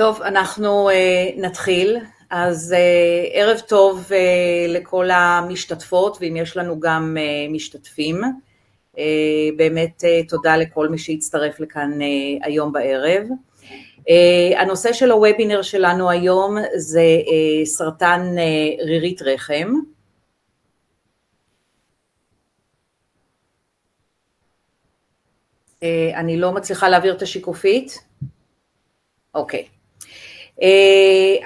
טוב, אנחנו uh, נתחיל. אז uh, ערב טוב uh, לכל המשתתפות, ואם יש לנו גם משתתפים. באמת תודה לכל מי שהצטרף לכאן היום בערב. הנושא של הוובינר שלנו היום זה סרטן רירית רחם. אני לא מצליחה להעביר את השיקופית. אוקיי. Okay. אה,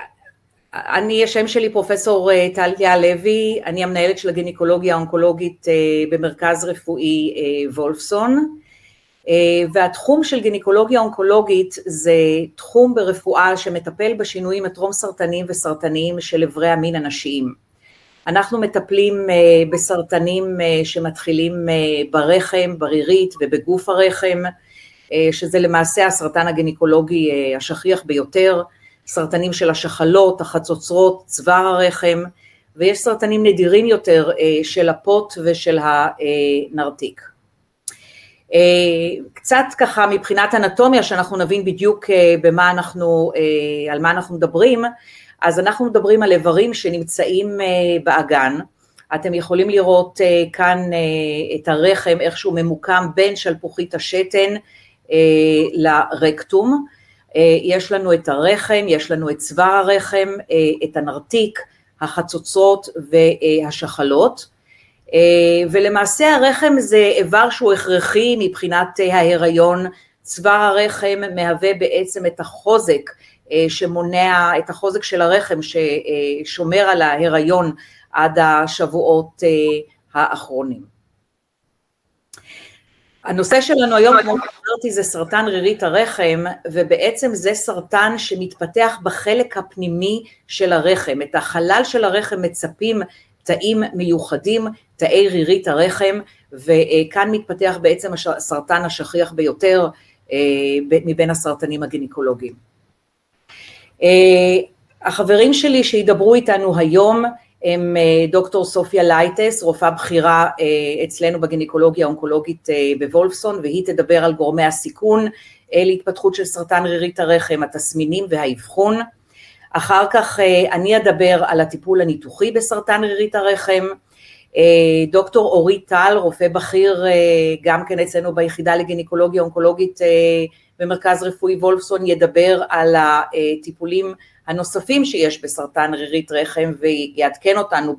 אני, השם שלי פרופסור אה, טליה לוי, אני המנהלת של הגינקולוגיה האונקולוגית אה, במרכז רפואי וולפסון, והתחום של גינקולוגיה אונקולוגית זה תחום ברפואה שמטפל בשינויים הטרום סרטניים וסרטניים של אברי המין הנשיים. אנחנו מטפלים בסרטנים שמתחילים ברחם, ברירית ובגוף הרחם, שזה למעשה הסרטן הגינקולוגי השכיח ביותר, סרטנים של השחלות, החצוצרות, צוואר הרחם, ויש סרטנים נדירים יותר אה, של הפוט ושל הנרתיק. אה, קצת ככה מבחינת אנטומיה, שאנחנו נבין בדיוק אה, במה אנחנו, על מה אנחנו מדברים, אז אנחנו מדברים על איברים שנמצאים באגן, אתם יכולים לראות כאן את הרחם, איך שהוא ממוקם בין שלפוחית השתן לרקטום, יש לנו את הרחם, יש לנו את צוואר הרחם, אה, את הנרתיק, החצוצרות והשחלות, אה, ולמעשה הרחם זה איבר שהוא הכרחי מבחינת ההיריון, צוואר הרחם מהווה בעצם את החוזק שמונע, את החוזק של הרחם ששומר על ההיריון עד השבועות האחרונים. הנושא שלנו היום, כמו שאמרתי, זה סרטן רירית הרחם, ובעצם זה סרטן שמתפתח בחלק הפנימי של הרחם. את החלל של הרחם מצפים תאים מיוחדים, תאי רירית הרחם, וכאן מתפתח בעצם הסרטן השכיח ביותר אה, מבין הסרטנים הגינקולוגיים. אה, החברים שלי שידברו איתנו היום, הם אה, דוקטור סופיה לייטס, רופאה בכירה אה, אצלנו בגינקולוגיה האונקולוגית אה, בוולפסון, והיא תדבר על גורמי הסיכון להתפתחות של סרטן רירית הרחם, התסמינים והאבחון. אחר כך אני אדבר על הטיפול הניתוחי בסרטן רירית הרחם. דוקטור אורית טל, רופא בכיר גם כן אצלנו ביחידה לגינקולוגיה אונקולוגית במרכז רפואי וולפסון, ידבר על הטיפולים הנוספים שיש בסרטן רירית רחם ויעדכן אותנו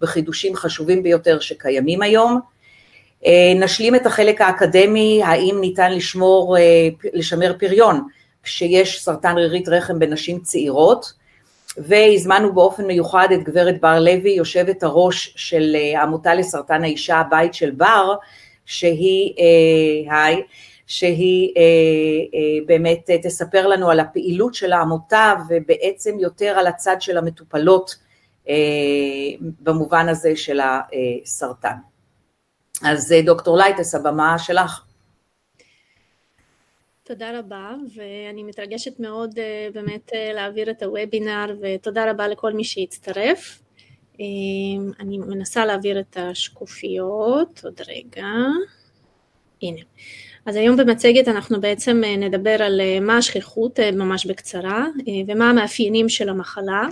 בחידושים חשובים ביותר שקיימים היום. אה, נשלים את החלק האקדמי, האם ניתן לשמור, אה, לשמר פריון כשיש סרטן רירית רחם בנשים צעירות, והזמנו באופן מיוחד את גברת בר לוי, יושבת הראש של אה, העמותה לסרטן האישה, הבית של בר, שהיא, היי, שהיא אה, אה, באמת אה, תספר לנו על הפעילות של העמותה ובעצם יותר על הצד של המטופלות במובן הזה של הסרטן. אז דוקטור לייטס, הבמה שלך. תודה רבה, ואני מתרגשת מאוד באמת להעביר את הוובינר, ותודה רבה לכל מי שהצטרף. אני מנסה להעביר את השקופיות, עוד רגע. הנה. אז היום במצגת אנחנו בעצם אה, נדבר על אה, מה השכיחות אה, ממש בקצרה ומה המאפיינים של המחלה,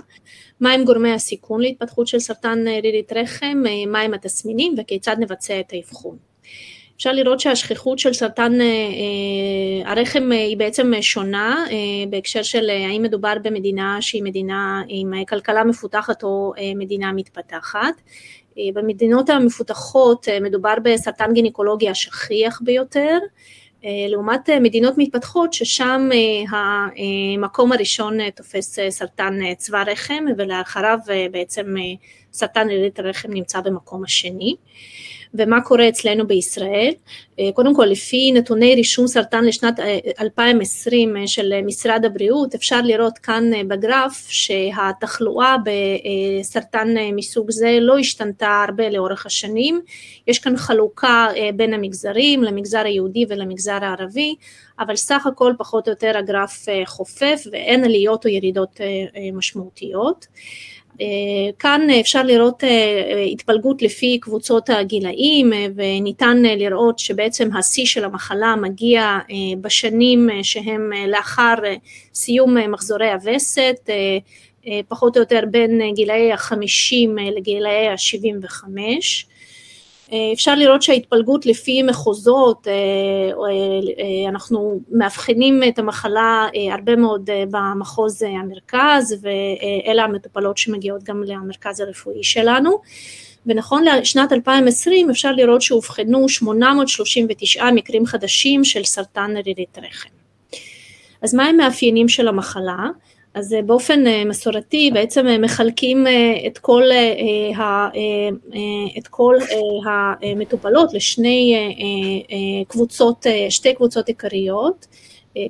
מהם גורמי הסיכון להתפתחות של סרטן רירית רחם, מהם התסמינים וכיצד נבצע את האבחון. אפשר לראות שהשכיחות של סרטן הרחם היא בעצם שונה בהקשר של האם מדובר במדינה שהיא מדינה עם כלכלה מפותחת או מדינה מתפתחת. אה, במדינות המפותחות אה, מדובר בסרטן גינקולוגי השכיח ביותר, אה, לעומת מדינות מתפתחות ששם המקום הראשון תופס סרטן צוואר רחם ולאחריו בעצם סרטן רירית הרחם נמצא במקום השני. ומה קורה אצלנו בישראל. אה, קודם כל לפי נתוני רישום סרטן לשנת 2020 אה, אה, של משרד הבריאות אפשר לראות כאן בגרף שהתחלואה בסרטן מסוג זה לא השתנתה הרבה לאורך השנים, יש כאן חלוקה בין המגזרים למגזר היהודי ולמגזר הערבי אבל סך הכל פחות או יותר הגרף חופף ואין עליות או ירידות משמעותיות. כאן אפשר לראות התפלגות לפי קבוצות הגילאים וניתן לראות שבעצם השיא של המחלה מגיע בשנים שהם לאחר סיום מחזורי הווסת, פחות או יותר בין גילאי החמישים לגילאי השבעים וחמש. אה, אפשר לראות שההתפלגות לפי מחוזות, אה, אה, אנחנו מאבחנים את המחלה הרבה מאוד במחוז המרכז ואלה המטופלות שמגיעות גם למרכז הרפואי שלנו ונכון לשנת 2020 אפשר לראות שאובחנו 839 מקרים חדשים של סרטן רירית רחם. אז מה המאפיינים של המחלה? אז אה, באופן אה, מסורתי בעצם אה, מחלקים את כל, את כל המטופלות לשני קבוצות, שתי קבוצות עיקריות,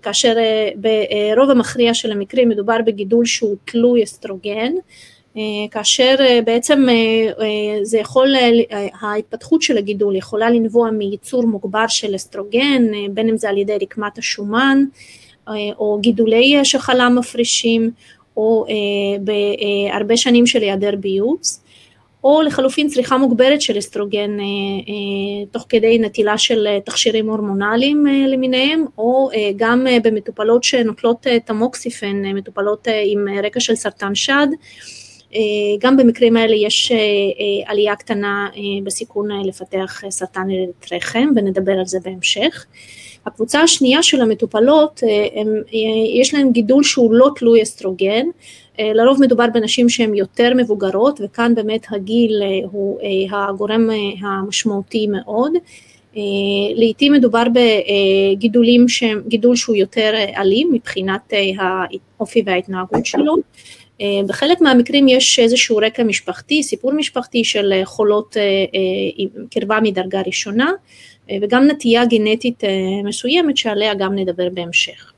כאשר ברוב המכריע של המקרים מדובר בגידול שהוא תלוי אסטרוגן, כאשר בעצם זה יכול, ההתפתחות של הגידול יכולה לנבוע מייצור מוגבר של אסטרוגן, בין אם זה על ידי רקמת השומן, או גידולי שחלה מפרישים, או אה, בהרבה שנים של היעדר ביוץ, או לחלופין צריכה מוגברת של אסטרוגן אה, תוך כדי נטילה של תכשירים הורמונליים למיניהם, או גם במטופלות שנוטלות תמוקסיפן, מטופלות עם רקע של סרטן שד, גם במקרים האלה יש עלייה קטנה בסיכון לפתח סרטן רחם ונדבר על זה בהמשך. הקבוצה השנייה של המטופלות, אה, הם, אה, יש להן גידול שהוא לא תלוי אסטרוגן, אה, לרוב מדובר בנשים שהן יותר מבוגרות וכאן באמת הגיל הוא הגורם המשמעותי מאוד. לעיתים מדובר בגידולים שהם, גידול שהוא יותר אלים מבחינת האופי וההתנהגות שלו. בחלק מהמקרים יש איזשהו רקע משפחתי, סיפור משפחתי של חולות קרבה מדרגה ראשונה, וגם נטייה גנטית אה, מסוימת שעליה גם נדבר בהמשך.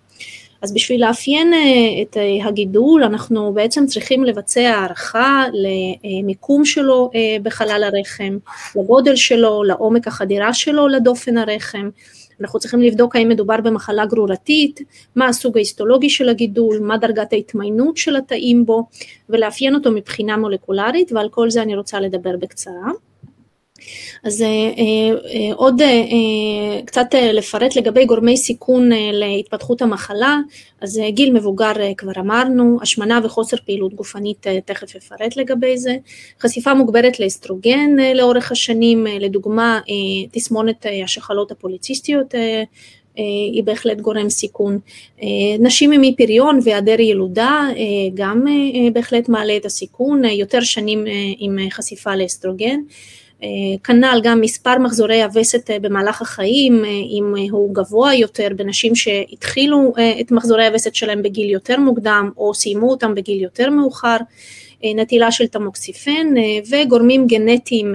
אז בשביל לאפיין אה, את הגידול אנחנו בעצם צריכים לבצע הערכה למיקום שלו בחלל הרחם, לגודל שלו, לעומק החדירה שלו לדופן הרחם, אנחנו צריכים לבדוק האם מדובר במחלה גרורתית, מה הסוג ההיסטולוגי של הגידול, מה דרגת ההתמיינות של התאים בו, ולאפיין אותו מבחינה מולקולרית, ועל כל זה אני רוצה לדבר בקצרה. אז אה, אה, עוד אה, קצת לפרט לגבי גורמי סיכון להתפתחות המחלה, אז גיל מבוגר כבר אמרנו, השמנה וחוסר פעילות גופנית, תכף אפרט לגבי זה, חשיפה מוגברת לאסטרוגן לאורך השנים, לדוגמה תסמונת השחלות הפוליציסטיות היא בהחלט גורם סיכון. נשים עם אי פריון והיעדר ילודה גם בהחלט מעלה את הסיכון, יותר שנים עם חשיפה לאסטרוגן. אה, כנ"ל גם מספר מחזורי הווסת אה, במהלך החיים, אה, אם הוא גבוה יותר בנשים שהתחילו את מחזורי הווסת שלהם בגיל יותר מוקדם או סיימו אותם בגיל יותר מאוחר, נטילה של תמוקסיפן וגורמים גנטיים,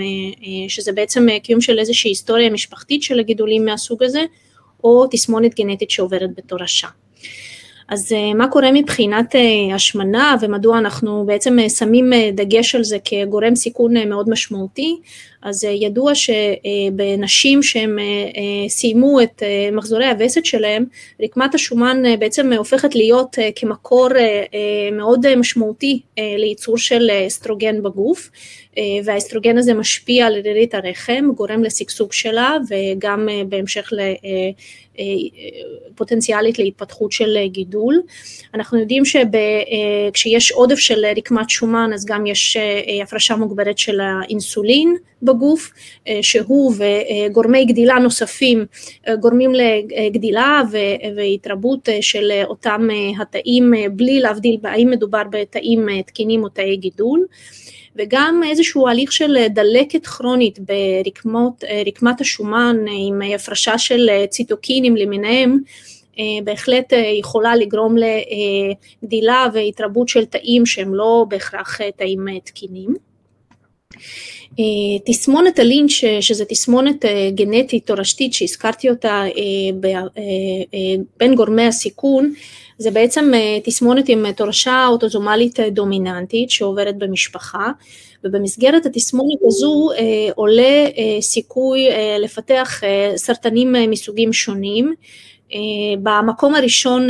שזה בעצם קיום של איזושהי היסטוריה משפחתית של הגידולים מהסוג הזה, או תסמונת גנטית שעוברת בתורשה. אז אה, מה קורה מבחינת אה, השמנה ומדוע אנחנו בעצם אה, שמים דגש על זה כגורם סיכון מאוד משמעותי, אז ידוע שבנשים שהם סיימו את מחזורי הווסת שלהם, רקמת השומן בעצם הופכת להיות כמקור מאוד משמעותי לייצור של אסטרוגן בגוף, והאסטרוגן הזה משפיע על רירית הרחם, גורם לשגשוג שלה וגם בהמשך פוטנציאלית להתפתחות של גידול. אנחנו יודעים שכשיש עודף של רקמת שומן אז גם יש הפרשה מוגברת של האינסולין בגוף, שהוא וגורמי גדילה נוספים גורמים לגדילה והתרבות של אותם התאים בלי להבדיל האם מדובר בתאים תקינים או תאי גידול. וגם איזשהו הליך של דלקת כרונית ברקמת השומן עם הפרשה של ציטוקינים למיניהם, בהחלט יכולה לגרום לגדילה והתרבות של תאים שהם לא בהכרח תאים תקינים. תסמונת הלינץ', שזה תסמונת גנטית תורשתית שהזכרתי אותה בין גורמי הסיכון, זה בעצם אה, תסמונת עם תורשה אוטוזומלית אה, דומיננטית שעוברת במשפחה, ובמסגרת התסמונת הזו אה, עולה סיכוי לפתח סרטנים מסוגים שונים, במקום הראשון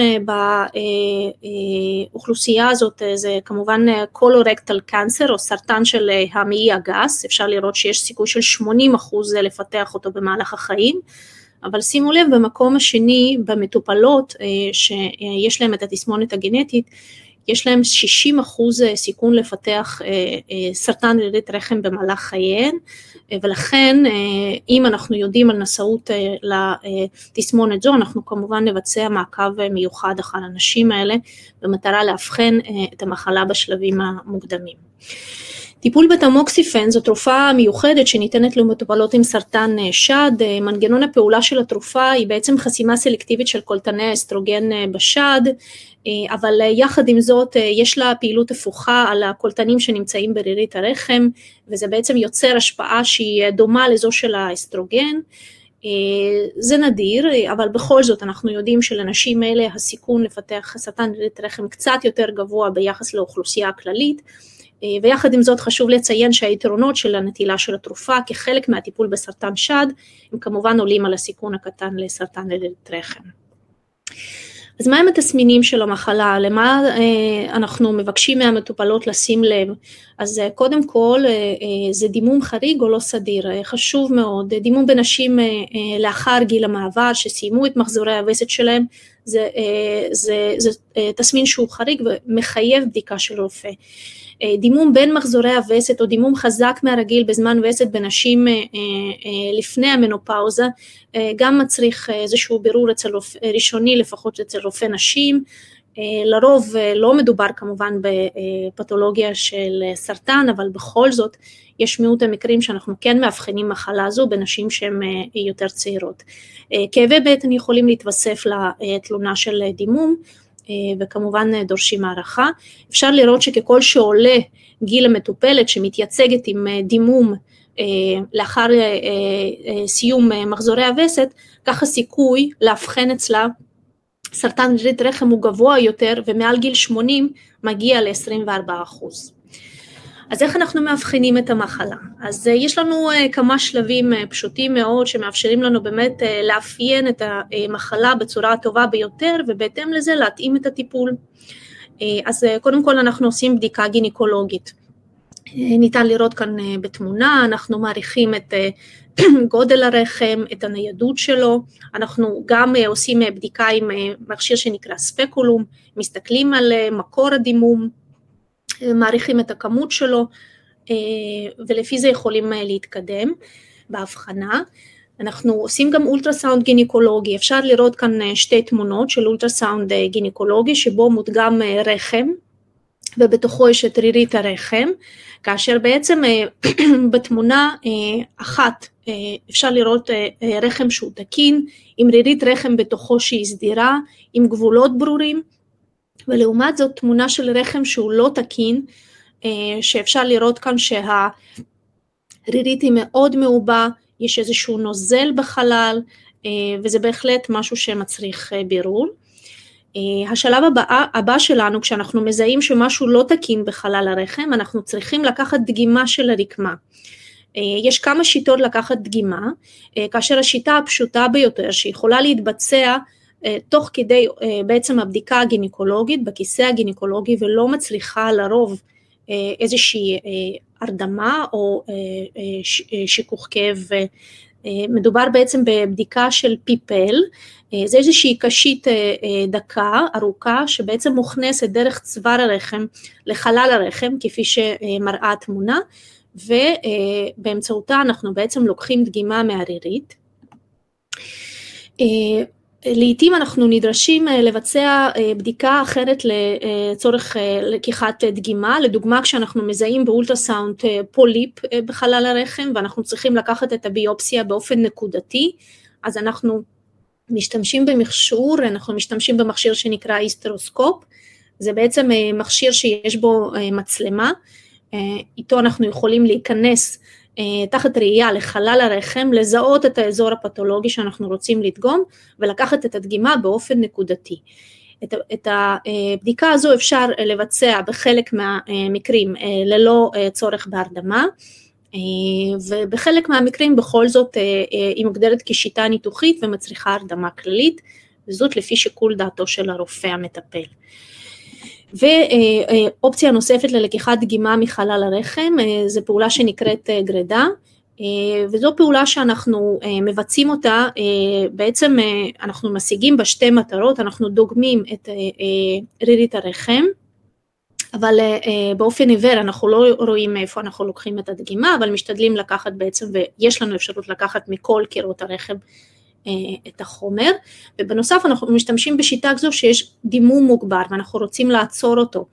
באוכלוסייה הזאת זה כמובן קולורקטל קאנסר או סרטן של המעי הגס, אפשר לראות שיש סיכוי של 80 אחוז לפתח אותו במהלך החיים, אבל שימו לב במקום השני במטופלות שיש להם את התסמונת הגנטית יש להם 60 אחוז אה, סיכון לפתח אה, אה, סרטן רירית רחם במהלך חייהן, ולכן אם אנחנו יודעים על נשאות לתסמונת זו, אנחנו כמובן נבצע מעקב מיוחד אחר הנשים האלה, במטרה לאבחן את המחלה בשלבים המוקדמים. טיפול בתמוקסיפן זו תרופה מיוחדת שניתנת למטופלות עם סרטן שד, מנגנון הפעולה של התרופה היא בעצם חסימה סלקטיבית של קולטני האסטרוגן בשד, אה, אבל אה, יחד עם זאת אה, יש לה פעילות הפוכה על הקולטנים שנמצאים ברירית הרחם וזה בעצם יוצר השפעה שהיא דומה לזו של האסטרוגן. זה נדיר, אבל בכל זאת אנחנו יודעים שלנשים אלה הסיכון לפתח סרטן רירית רחם קצת יותר גבוה ביחס לאוכלוסייה הכללית, ויחד עם זאת חשוב לציין שהיתרונות של הנטילה של התרופה כחלק מהטיפול בסרטן שד הם כמובן עולים על הסיכון הקטן לסרטן רירית רחם. אז מהם התסמינים של המחלה, למה אה, אנחנו מבקשים מהמטופלות לשים לב? אז אה, קודם כל אה, זה דימום חריג או לא סדיר, חשוב מאוד, דימום בנשים לאחר גיל המעבר שסיימו את מחזורי הווסת שלהם, זה, זה, זה, זה תסמין שהוא חריג ומחייב בדיקה של רופא. אה, דימום בין מחזורי הווסת או דימום חזק מהרגיל בזמן וסת בנשים אה, אה, לפני המנופאוזה גם מצריך איזשהו בירור אצל רופא, ראשוני לפחות אצל רופא נשים לרוב לא מדובר כמובן בפתולוגיה של סרטן אבל בכל זאת יש מיעוט המקרים שאנחנו כן מאבחנים מחלה זו בנשים שהן יותר צעירות. כאבי בטן יכולים להתווסף לתלונה של דימום אה, וכמובן אה, דורשים הערכה. אפשר לראות שככל שעולה גיל המטופלת שמתייצגת עם אה, דימום לאחר סיום מחזורי הווסת, כך הסיכוי לאבחן אצלה סרטן רירית רחם הוא גבוה יותר ומעל גיל 80 מגיע ל-24 אחוז. אז איך אנחנו מאבחנים את המחלה? אז אה, יש לנו אה, כמה שלבים אה, פשוטים מאוד שמאפשרים לנו באמת לאפיין את המחלה בצורה הטובה ביותר ובהתאם לזה להתאים את הטיפול. אז קודם כל אנחנו עושים בדיקה גינקולוגית. ניתן לראות כאן בתמונה, אנחנו מעריכים את גודל הרחם, את הניידות שלו, אנחנו גם עושים בדיקה עם מכשיר שנקרא ספקולום, מסתכלים על מקור הדימום, מעריכים את הכמות שלו אה, ולפי זה יכולים אה, להתקדם בהבחנה. אנחנו עושים גם אולטרסאונד גינקולוגי, אפשר לראות כאן אה, שתי תמונות של אולטרסאונד גינקולוגי שבו מודגם רחם ובתוכו יש את רירית הרחם, כאשר בעצם בתמונה אחת אפשר לראות רחם שהוא תקין, עם רירית רחם בתוכו שהיא סדירה, עם גבולות ברורים, ולעומת זאת תמונה של רחם שהוא לא תקין, אה, שאפשר לראות כאן שהרירית היא מאוד מעובה, יש איזשהו נוזל בחלל, אה, וזה בהחלט משהו שמצריך אה, בירור. השלב הבא, הבא שלנו, כשאנחנו מזהים שמשהו לא תקין בחלל הרחם, אנחנו צריכים לקחת דגימה של הרקמה. יש כמה שיטות לקחת דגימה, כאשר השיטה הפשוטה ביותר שיכולה להתבצע אה, תוך כדי אה, בעצם הבדיקה הגינקולוגית בכיסא הגינקולוגי ולא מצליחה לרוב אה, איזושהי הרדמה או שיכוך כאב. מדובר בעצם בבדיקה של פיפל, זה איזושהי קשית דקה, ארוכה, שבעצם מוכנסת דרך צוואר הרחם לחלל הרחם, כפי שמראה התמונה, ובאמצעותה אנחנו בעצם לוקחים דגימה מהרירית. לעתים אנחנו נדרשים אה, לבצע אה, בדיקה אחרת לצורך אה, לקיחת דגימה, לדוגמה כשאנחנו מזהים באולטרסאונד פוליפ בחלל הרחם ואנחנו צריכים לקחת את הביופסיה באופן נקודתי, אז אנחנו משתמשים במכשור, אנחנו משתמשים במכשיר שנקרא היסטרוסקופ, זה בעצם מכשיר שיש בו מצלמה, איתו אנחנו יכולים להיכנס תחת ראייה לחלל הרחם, לזהות את האזור הפתולוגי שאנחנו רוצים לדגום ולקחת את הדגימה באופן נקודתי. את, את הבדיקה הזו אפשר לבצע בחלק מהמקרים אה, ללא אה, צורך בהרדמה ובחלק מהמקרים בכל זאת היא מוגדרת כשיטה ניתוחית ומצריכה הרדמה כללית וזאת לפי שיקול דעתו של הרופא המטפל. ואופציה נוספת ללקיחת דגימה מחלל הרחם, זו פעולה שנקראת גרידה, וזו פעולה שאנחנו מבצעים אותה, בעצם אנחנו משיגים בה שתי מטרות, אנחנו דוגמים את רירית הרחם, אבל באופן עיוור אנחנו לא רואים מאיפה אנחנו לוקחים את הדגימה, אבל משתדלים לקחת בעצם, ויש לנו אפשרות לקחת מכל קירות הרחם אה, את החומר, ובנוסף אנחנו משתמשים בשיטה כזו שיש דימום מוגבר ואנחנו רוצים לעצור אותו.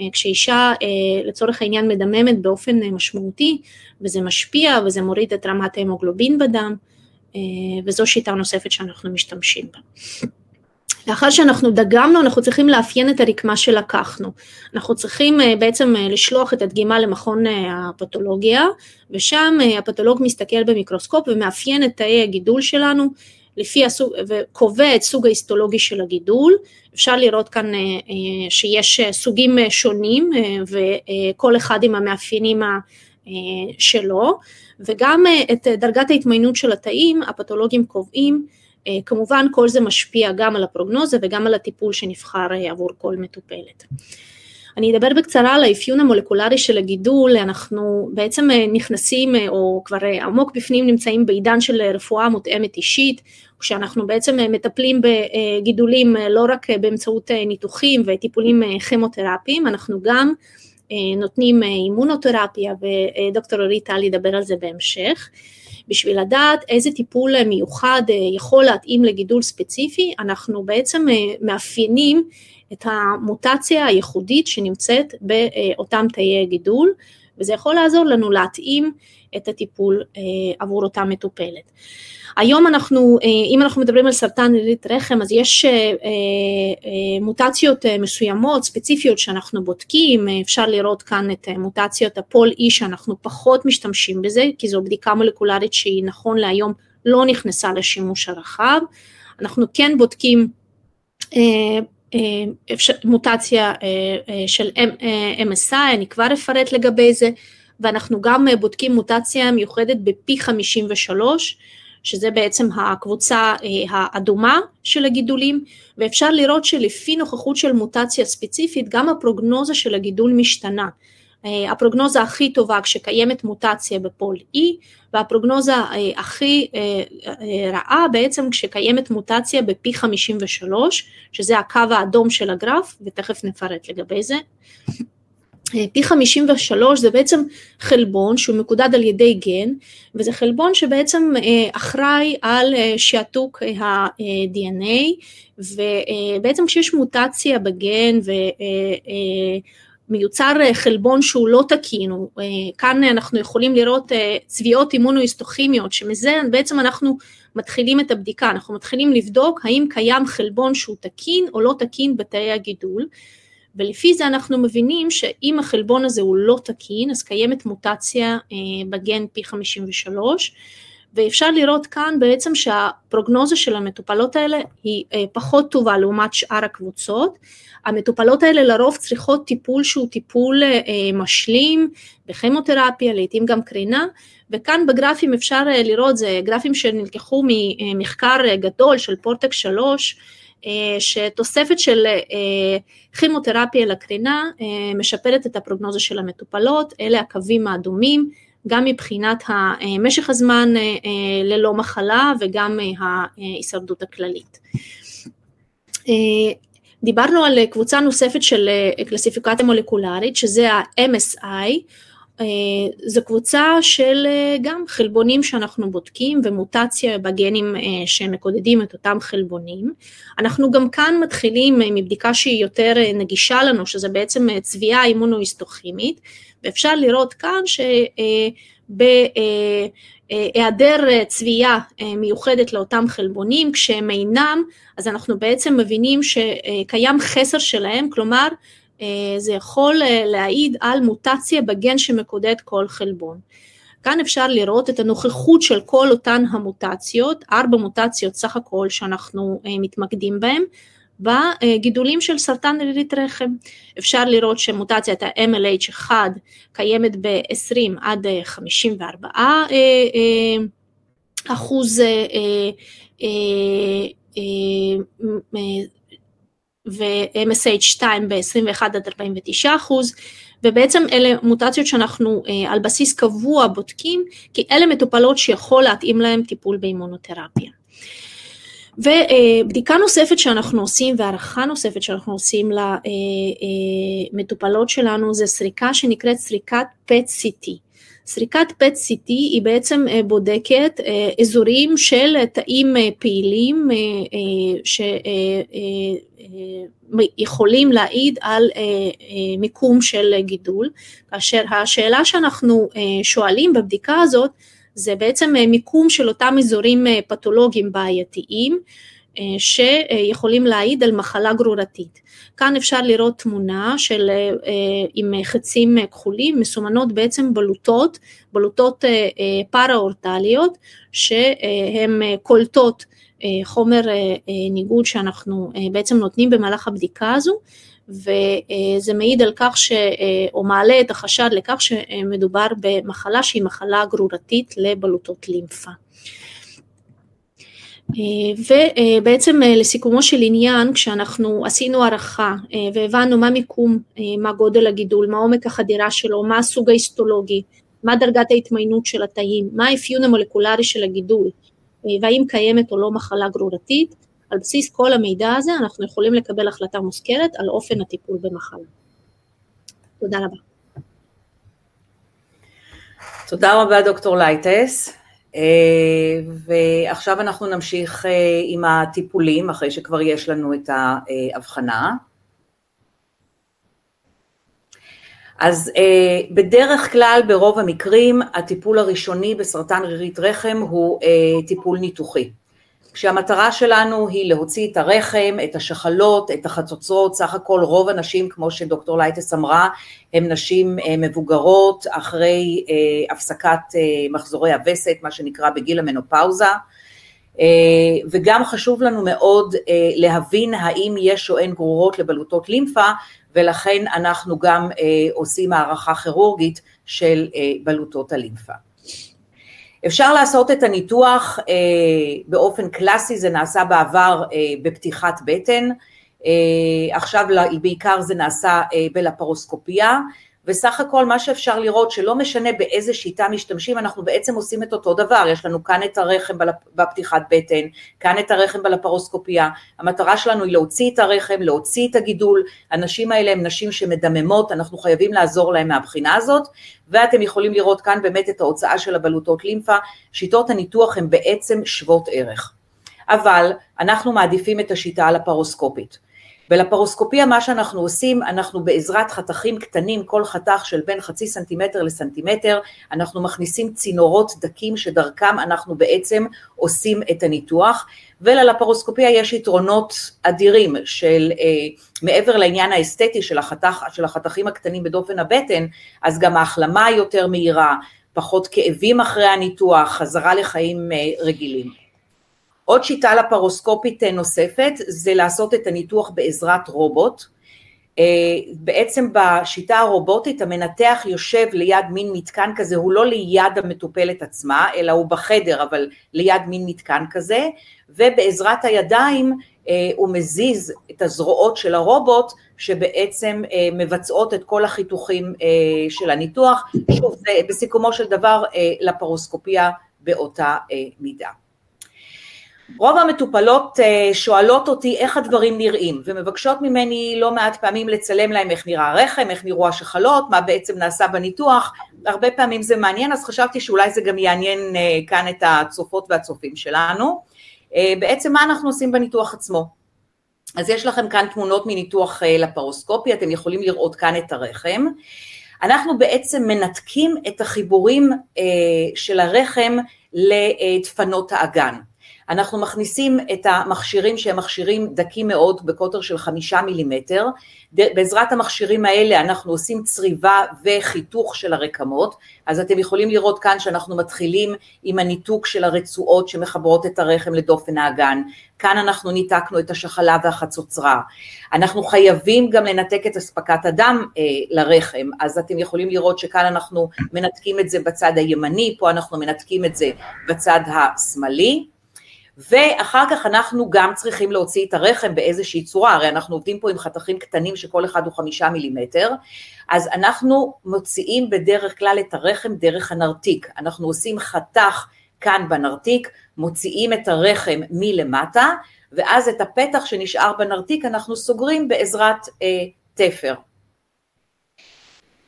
אה, כשאישה אה, לצורך העניין מדממת באופן משמעותי וזה משפיע וזה מוריד את רמת ההמוגלובין בדם וזו שיטה נוספת שאנחנו משתמשים בה. לאחר שאנחנו דגמנו אנחנו צריכים לאפיין את הרקמה שלקחנו. אנחנו צריכים בעצם לשלוח את הדגימה למכון הפתולוגיה ושם הפתולוג מסתכל במיקרוסקופ ומאפיין את תאי הגידול שלנו לפי הסוג, וקובע את סוג ההיסטולוגי של הגידול, אפשר לראות כאן אה, אה, שיש אה, סוגים שונים וכל אחד עם המאפיינים שלו, וגם את דרגת ההתמיינות של התאים הפתולוגים קובעים, כמובן כל זה משפיע גם על הפרוגנוזה וגם על הטיפול שנבחר עבור כל מטופלת. אני אדבר בקצרה על האפיון המולקולרי של הגידול, אנחנו בעצם נכנסים או כבר עמוק בפנים נמצאים בעידן של רפואה מותאמת אישית, כשאנחנו בעצם מטפלים בגידולים לא רק באמצעות ניתוחים וטיפולים כימותרפיים, אנחנו גם נותנים אימונותרפיה ודוקטור אורית טל ידבר על זה בהמשך. בשביל לדעת איזה טיפול מיוחד יכול להתאים לגידול ספציפי, אנחנו בעצם מאפיינים את המוטציה הייחודית שנמצאת באותם תאי גידול, וזה יכול לעזור לנו להתאים את הטיפול עבור אותה מטופלת. היום אנחנו, אה, אם אנחנו מדברים על סרטן רירית רחם, אז יש אה, אה, מוטציות מסוימות, ספציפיות שאנחנו בודקים, אפשר לראות כאן את מוטציות הפול אי שאנחנו פחות משתמשים בזה, כי זו בדיקה מולקולרית שהיא נכון להיום לא נכנסה לשימוש הרחב, אנחנו כן בודקים מוטציה של MSI, אני כבר אפרט לגבי זה, ואנחנו גם בודקים מוטציה מיוחדת בפי 53, שזה בעצם הקבוצה אה, האדומה של הגידולים, ואפשר לראות שלפי נוכחות של מוטציה ספציפית, גם הפרוגנוזה של הגידול משתנה. אה, הפרוגנוזה הכי טובה כשקיימת מוטציה בפול E, והפרוגנוזה אה, הכי רעה בעצם כשקיימת מוטציה בפי 53, שזה הקו האדום של הגרף, ותכף נפרט לגבי זה. פי 53 זה בעצם חלבון שהוא מקודד על ידי גן וזה חלבון שבעצם אה, אחראי על אה, שעתוק ה-DNA ובעצם כשיש מוטציה בגן ומיוצר אה, חלבון שהוא לא תקין, כאן אנחנו יכולים לראות צביעות אימונו-היסטוכימיות שמזה בעצם אנחנו מתחילים את הבדיקה, אנחנו מתחילים לבדוק האם קיים חלבון שהוא תקין או לא תקין בתאי הגידול ולפי זה אנחנו מבינים שאם החלבון הזה הוא לא תקין, אז קיימת מוטציה אה, בגן P53, ואפשר לראות כאן בעצם שהפרוגנוזה של המטופלות האלה היא אה, פחות טובה לעומת שאר הקבוצות. המטופלות האלה לרוב צריכות טיפול שהוא טיפול אה, משלים בכימותרפיה, לעיתים גם קרינה, וכאן בגרפים אפשר לראות, זה גרפים שנלקחו ממחקר גדול של פורטק 3, אה, שתוספת של אה, כימותרפיה לקרינה אה, משפרת את הפרוגנוזה של המטופלות, אלה הקווים האדומים, גם מבחינת משך הזמן ללא מחלה וגם ההישרדות הכללית. דיברנו על קבוצה נוספת של קלסיפיקציה מולקולרית, שזה ה-MSI, אה, זו קבוצה של אה, גם חלבונים שאנחנו בודקים ומוטציה בגנים אה, שמקודדים את אותם חלבונים. אנחנו גם כאן מתחילים מבדיקה שהיא יותר נגישה לנו, שזה בעצם צביעה אימונו-היסטוכימית, ואפשר לראות כאן שבהיעדר צביעה מיוחדת לאותם חלבונים, כשהם אינם, אז אנחנו בעצם מבינים שקיים חסר שלהם, כלומר אה, זה יכול אה, להעיד על מוטציה בגן שמקודד כל חלבון. כאן אפשר לראות את הנוכחות של כל אותן המוטציות, ארבע מוטציות סך הכל שאנחנו אה, מתמקדים בהן, בגידולים של סרטן רירית רחם. אפשר לראות שמוטציית ה-MLH1 קיימת ב-20 עד 54 אחוז ו-MSH2 ב-21 עד 49 אחוז, ובעצם אלה מוטציות שאנחנו על בסיס קבוע בודקים, כי אלה מטופלות שיכול להתאים להם טיפול באימונותרפיה. ובדיקה נוספת שאנחנו עושים והערכה נוספת שאנחנו עושים למטופלות שלנו זה סריקה שנקראת סריקת PET-CT. סריקת PET-CT היא בעצם בודקת אזורים של תאים פעילים שיכולים להעיד על מיקום של גידול, כאשר השאלה שאנחנו שואלים בבדיקה הזאת זה בעצם אה, מיקום של אותם אזורים אה, פתולוגיים בעייתיים. אה, שיכולים להעיד על מחלה גרורתית. כאן אפשר לראות תמונה של, עם חצים כחולים, מסומנות בעצם בלוטות, בלוטות פארה-אורטליות שהן קולטות חומר ניגוד שאנחנו בעצם נותנים במהלך הבדיקה הזו וזה מעיד על כך, ש, או מעלה את החשד לכך שמדובר במחלה שהיא מחלה גרורתית לבלוטות לימפה. ובעצם לסיכומו של עניין, כשאנחנו עשינו הערכה והבנו מה מיקום, מה גודל הגידול, מה עומק החדירה שלו, מה הסוג ההיסטולוגי, מה דרגת ההתמיינות של התאים, מה האפיון המולקולרי של הגידול, והאם קיימת או לא מחלה גרורתית, על בסיס כל המידע הזה אנחנו יכולים לקבל החלטה מושכלת על אופן הטיפול במחלה. תודה רבה. תודה רבה דוקטור לייטס. אה, ועכשיו אנחנו נמשיך אה, עם הטיפולים, אחרי שכבר יש לנו את ההבחנה. אז אה, בדרך כלל ברוב המקרים הטיפול הראשוני בסרטן רירית רחם הוא טיפול ניתוחי. כשהמטרה שלנו היא להוציא את הרחם, את השחלות, את החצוצרות, סך הכל רוב הנשים, כמו שדוקטור לייטס אמרה, הן נשים אה, מבוגרות אחרי אה, הפסקת אה, מחזורי הווסת, מה שנקרא בגיל המנופאוזה, וגם חשוב לנו מאוד להבין האם יש או אין גרורות לבלוטות לימפה, ולכן אנחנו גם עושים הערכה כירורגית של בלוטות הלימפה. אפשר לעשות את הניתוח אה, באופן קלאסי, זה נעשה בעבר אה, בפתיחת בטן, אה, עכשיו בעיקר זה נעשה אה, בלפרוסקופיה, וסך הכל מה שאפשר לראות שלא משנה באיזה שיטה משתמשים, אנחנו בעצם עושים את אותו דבר, יש לנו כאן את הרחם בפתיחת בטן, כאן את הרחם בלפרוסקופיה, המטרה שלנו היא להוציא את הרחם, להוציא את הגידול, הנשים האלה הן נשים שמדממות, אנחנו חייבים לעזור להן מהבחינה הזאת, ואתם יכולים לראות כאן באמת את ההוצאה של הבלוטות לימפה, שיטות הניתוח הן בעצם שוות ערך. אבל אנחנו מעדיפים את השיטה הלפרוסקופית. בלפרוסקופיה מה שאנחנו עושים, אנחנו בעזרת חתכים קטנים, כל חתך של בין חצי סנטימטר לסנטימטר, אנחנו מכניסים צינורות דקים שדרכם אנחנו בעצם עושים את הניתוח, וללפרוסקופיה יש יתרונות אדירים של אה, מעבר לעניין האסתטי של, החתך, של החתכים הקטנים בדופן הבטן, אז גם ההחלמה יותר מהירה, פחות כאבים אחרי הניתוח, חזרה לחיים אה, רגילים. עוד שיטה לפרוסקופית אה, נוספת זה לעשות את הניתוח בעזרת רובוט. אה, בעצם בשיטה הרובוטית המנתח יושב ליד מין מתקן כזה, הוא לא ליד המטופלת עצמה, אלא הוא בחדר, אבל ליד מין מתקן כזה, ובעזרת הידיים אה, הוא מזיז את הזרועות של הרובוט שבעצם מבצעות את כל החיתוכים של הניתוח, שוב זה בסיכומו של דבר לפרוסקופיה באותה מידה. רוב המטופלות אה, שואלות אותי איך הדברים נראים ומבקשות ממני לא מעט פעמים לצלם להם איך נראה הרחם, איך נראו השחלות, מה בעצם נעשה בניתוח, הרבה פעמים זה מעניין אז חשבתי שאולי זה גם יעניין אה, כאן את הצופות והצופים שלנו. אה, בעצם מה אנחנו עושים בניתוח עצמו? אז יש לכם כאן תמונות מניתוח לפרוסקופי, אתם יכולים לראות כאן את הרחם. אנחנו בעצם מנתקים את החיבורים של הרחם לדפנות האגן. אנחנו מכניסים את המכשירים שהם מכשירים דקים מאוד בקוטר של חמישה מילימטר, בעזרת המכשירים האלה אנחנו עושים צריבה וחיתוך של הרקמות, אז אתם יכולים לראות כאן שאנחנו מתחילים עם הניתוק של הרצועות שמחברות את הרחם לדופן האגן, כאן אנחנו ניתקנו את השחלה והחצוצרה, אנחנו חייבים גם לנתק את אספקת הדם אה, לרחם, אז אתם יכולים לראות שכאן אנחנו מנתקים את זה בצד הימני, פה אנחנו מנתקים את זה בצד השמאלי, ואחר כך אנחנו גם צריכים להוציא את הרחם באיזושהי צורה, הרי אנחנו עובדים פה עם חתכים קטנים שכל אחד הוא חמישה מילימטר, אז אנחנו מוציאים בדרך כלל את הרחם דרך הנרתיק, אנחנו עושים חתך כאן בנרתיק, מוציאים את הרחם מלמטה, ואז את הפתח שנשאר בנרתיק אנחנו סוגרים בעזרת אה, תפר.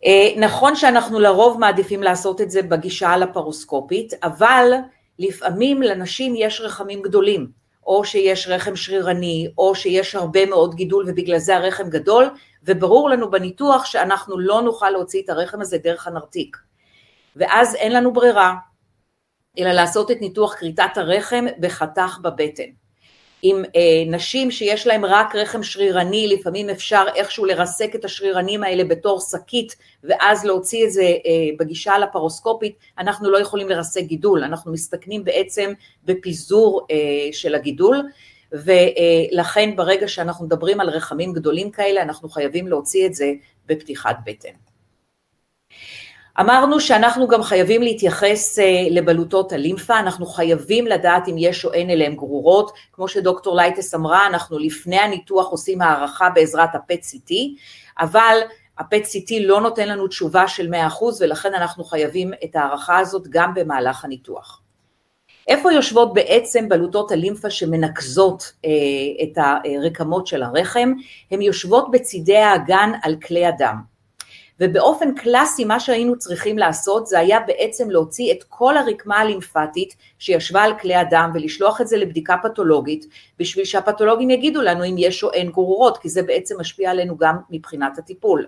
אה, נכון שאנחנו לרוב מעדיפים לעשות את זה בגישה הלפרוסקופית, אבל לפעמים לנשים יש רחמים גדולים, או שיש רחם שרירני, או שיש הרבה מאוד גידול ובגלל זה הרחם גדול, וברור לנו בניתוח שאנחנו לא נוכל להוציא את הרחם הזה דרך הנרתיק. ואז אין לנו ברירה, אלא לעשות את ניתוח כריתת הרחם בחתך בבטן. עם אה, נשים שיש להן רק רחם שרירני, לפעמים אפשר איכשהו לרסק את השרירנים האלה בתור שקית ואז להוציא את זה אה, בגישה הלפרוסקופית, אנחנו לא יכולים לרסק גידול, אנחנו מסתכנים בעצם בפיזור אה, של הגידול, ולכן ברגע שאנחנו מדברים על רחמים גדולים כאלה, אנחנו חייבים להוציא את זה בפתיחת בטן. אמרנו שאנחנו גם חייבים להתייחס אה, לבלוטות הלימפה, אנחנו חייבים לדעת אם יש או אין אליהם גרורות, כמו שדוקטור לייטס אמרה, אנחנו לפני הניתוח עושים הערכה בעזרת ה-PET CT, אבל ה-PET CT לא נותן לנו תשובה של 100% ולכן אנחנו חייבים את ההערכה הזאת גם במהלך הניתוח. איפה יושבות בעצם בלוטות הלימפה שמנקזות אה, את הרקמות של הרחם? הן יושבות בצידי האגן על כלי הדם. ובאופן קלאסי מה שהיינו צריכים לעשות זה היה בעצם להוציא את כל הרקמה הלימפטית שישבה על כלי הדם ולשלוח את זה לבדיקה פתולוגית בשביל שהפתולוגים יגידו לנו אם יש או אין גרורות כי זה בעצם משפיע עלינו גם מבחינת הטיפול.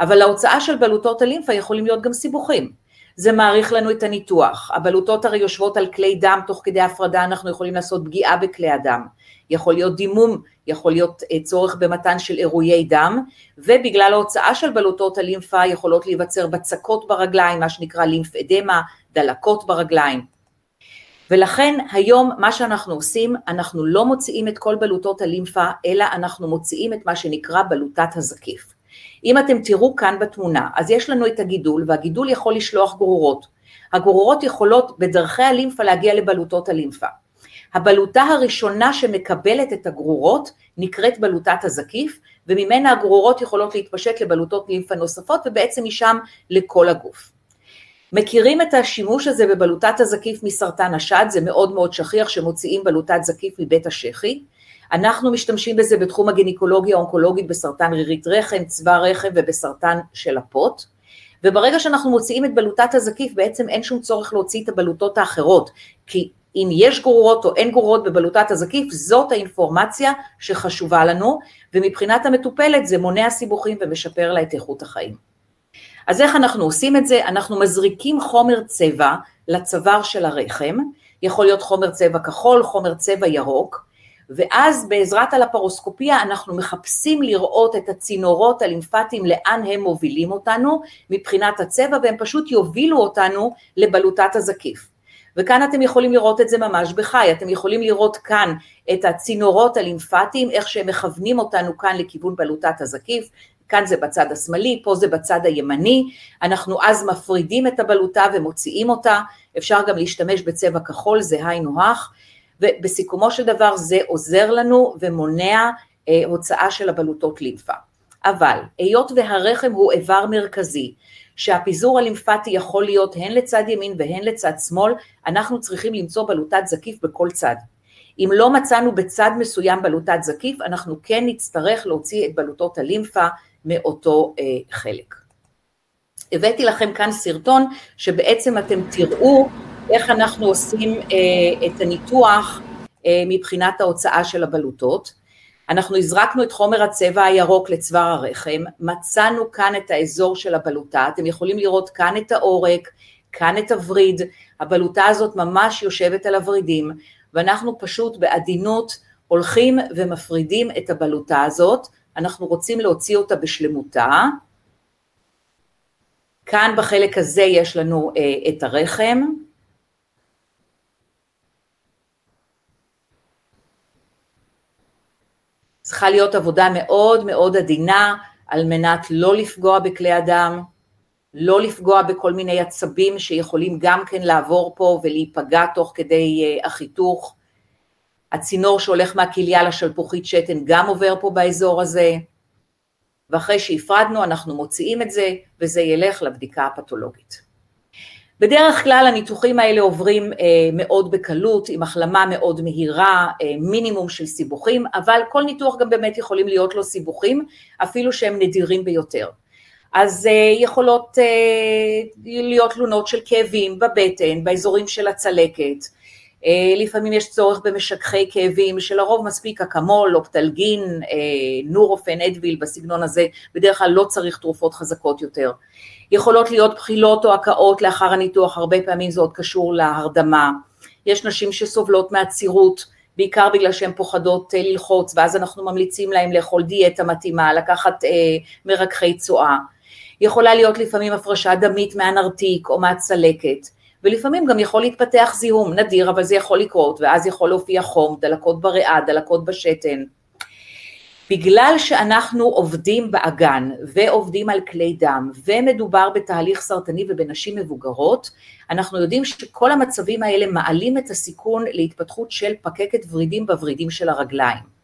אבל ההוצאה של בלוטות הלימפה יכולים להיות גם סיבוכים. זה מעריך לנו את הניתוח. הבלוטות הרי יושבות על כלי דם, תוך כדי הפרדה אנחנו יכולים לעשות פגיעה בכלי הדם. יכול להיות דימום, יכול להיות אה, צורך במתן של אירועי דם, ובגלל ההוצאה של בלוטות הלימפה יכולות להיווצר בצקות ברגליים, מה שנקרא לימף אדמה, דלקות ברגליים. ולכן היום מה שאנחנו עושים, אנחנו לא מוציאים את כל בלוטות הלימפה, אלא אנחנו מוציאים את מה שנקרא בלוטת הזקיף. אם אתם תראו כאן בתמונה, אז יש לנו את הגידול, והגידול יכול לשלוח גרורות. הגרורות יכולות בדרכי הלימפה להגיע לבלוטות הלימפה. הבלוטה הראשונה שמקבלת את הגרורות נקראת בלוטת הזקיף, וממנה הגרורות יכולות להתפשט לבלוטות לימפה נוספות, ובעצם משם לכל הגוף. מכירים את השימוש הזה בבלוטת הזקיף מסרטן השד, זה מאוד מאוד שכיח שמוציאים בלוטת זקיף מבית השחי. אנחנו משתמשים בזה בתחום הגינקולוגיה האונקולוגית בסרטן רירית רחם, צבא רחם ובסרטן של הפוט. וברגע שאנחנו מוציאים את בלוטת הזקיף בעצם אין שום צורך להוציא את הבלוטות האחרות, כי אם יש גרורות או אין גרורות בבלוטת הזקיף, זאת האינפורמציה שחשובה לנו, ומבחינת המטופלת זה מונע סיבוכים ומשפר לה את איכות החיים. אז איך אנחנו עושים את זה? אנחנו מזריקים חומר צבע לצוואר של הרחם, יכול להיות חומר צבע כחול, חומר צבע ירוק, ואז בעזרת הלפרוסקופיה אנחנו מחפשים לראות את הצינורות הלימפטיים לאן הם מובילים אותנו מבחינת הצבע והם פשוט יובילו אותנו לבלוטת הזקיף. וכאן אתם יכולים לראות את זה ממש בחי, אתם יכולים לראות כאן את הצינורות הלימפטיים, איך שהם מכוונים אותנו כאן לכיוון בלוטת הזקיף, כאן זה בצד השמאלי, פה זה בצד הימני, אנחנו אז מפרידים את הבלוטה ומוציאים אותה, אפשר גם להשתמש בצבע כחול, זה היינו הך, ובסיכומו של דבר זה עוזר לנו ומונע אה, הוצאה של הבלוטות לימפה. אבל היות והרחם הוא איבר מרכזי, שהפיזור הלימפטי יכול להיות הן לצד ימין והן לצד שמאל, אנחנו צריכים למצוא בלוטת זקיף בכל צד. אם לא מצאנו בצד מסוים בלוטת זקיף, אנחנו כן נצטרך להוציא את בלוטות הלימפה מאותו אה, חלק. הבאתי לכם כאן סרטון שבעצם אתם תראו איך אנחנו עושים אה, את הניתוח אה, מבחינת ההוצאה של הבלוטות. אנחנו הזרקנו את חומר הצבע הירוק לצוואר הרחם, מצאנו כאן את האזור של הבלוטה, אתם יכולים לראות כאן את העורק, כאן את הווריד, הבלוטה הזאת ממש יושבת על הוורידים, ואנחנו פשוט בעדינות הולכים ומפרידים את הבלוטה הזאת, אנחנו רוצים להוציא אותה בשלמותה. כאן בחלק הזה יש לנו אה, את הרחם, צריכה להיות עבודה מאוד מאוד עדינה על מנת לא לפגוע בכלי הדם, לא לפגוע בכל מיני עצבים שיכולים גם כן לעבור פה ולהיפגע תוך כדי uh, החיתוך, הצינור שהולך מהכליה לשלפוחית שתן גם עובר פה באזור הזה, ואחרי שהפרדנו אנחנו מוציאים את זה וזה ילך לבדיקה הפתולוגית. בדרך כלל הניתוחים האלה עוברים אה, מאוד בקלות, עם החלמה מאוד מהירה, אה, מינימום של סיבוכים, אבל כל ניתוח גם באמת יכולים להיות לו סיבוכים, אפילו שהם נדירים ביותר. אז אה, יכולות להיות תלונות של כאבים בבטן, באזורים של הצלקת, לפעמים יש צורך במשככי כאבים, שלרוב מספיק אקמול, אופטלגין, נורופן, אדוויל, בסגנון הזה, בדרך כלל לא צריך תרופות חזקות יותר. יכולות להיות בחילות או הקאות לאחר הניתוח, הרבה פעמים זה עוד קשור להרדמה. יש נשים שסובלות מעצירות, בעיקר בגלל שהן פוחדות ללחוץ, ואז אנחנו ממליצים להן לאכול דיאטה מתאימה, לקחת אה, מרככי צואה. יכולה להיות לפעמים הפרשה דמית מהנרתיק או מהצלקת, ולפעמים גם יכול להתפתח זיהום, נדיר אבל זה יכול לקרות, ואז יכול להופיע חום, דלקות בריאה, דלקות בשתן. בגלל שאנחנו עובדים באגן ועובדים על כלי דם ומדובר בתהליך סרטני ובנשים מבוגרות, אנחנו יודעים שכל המצבים האלה מעלים את הסיכון להתפתחות של פקקת ורידים בוורידים של הרגליים.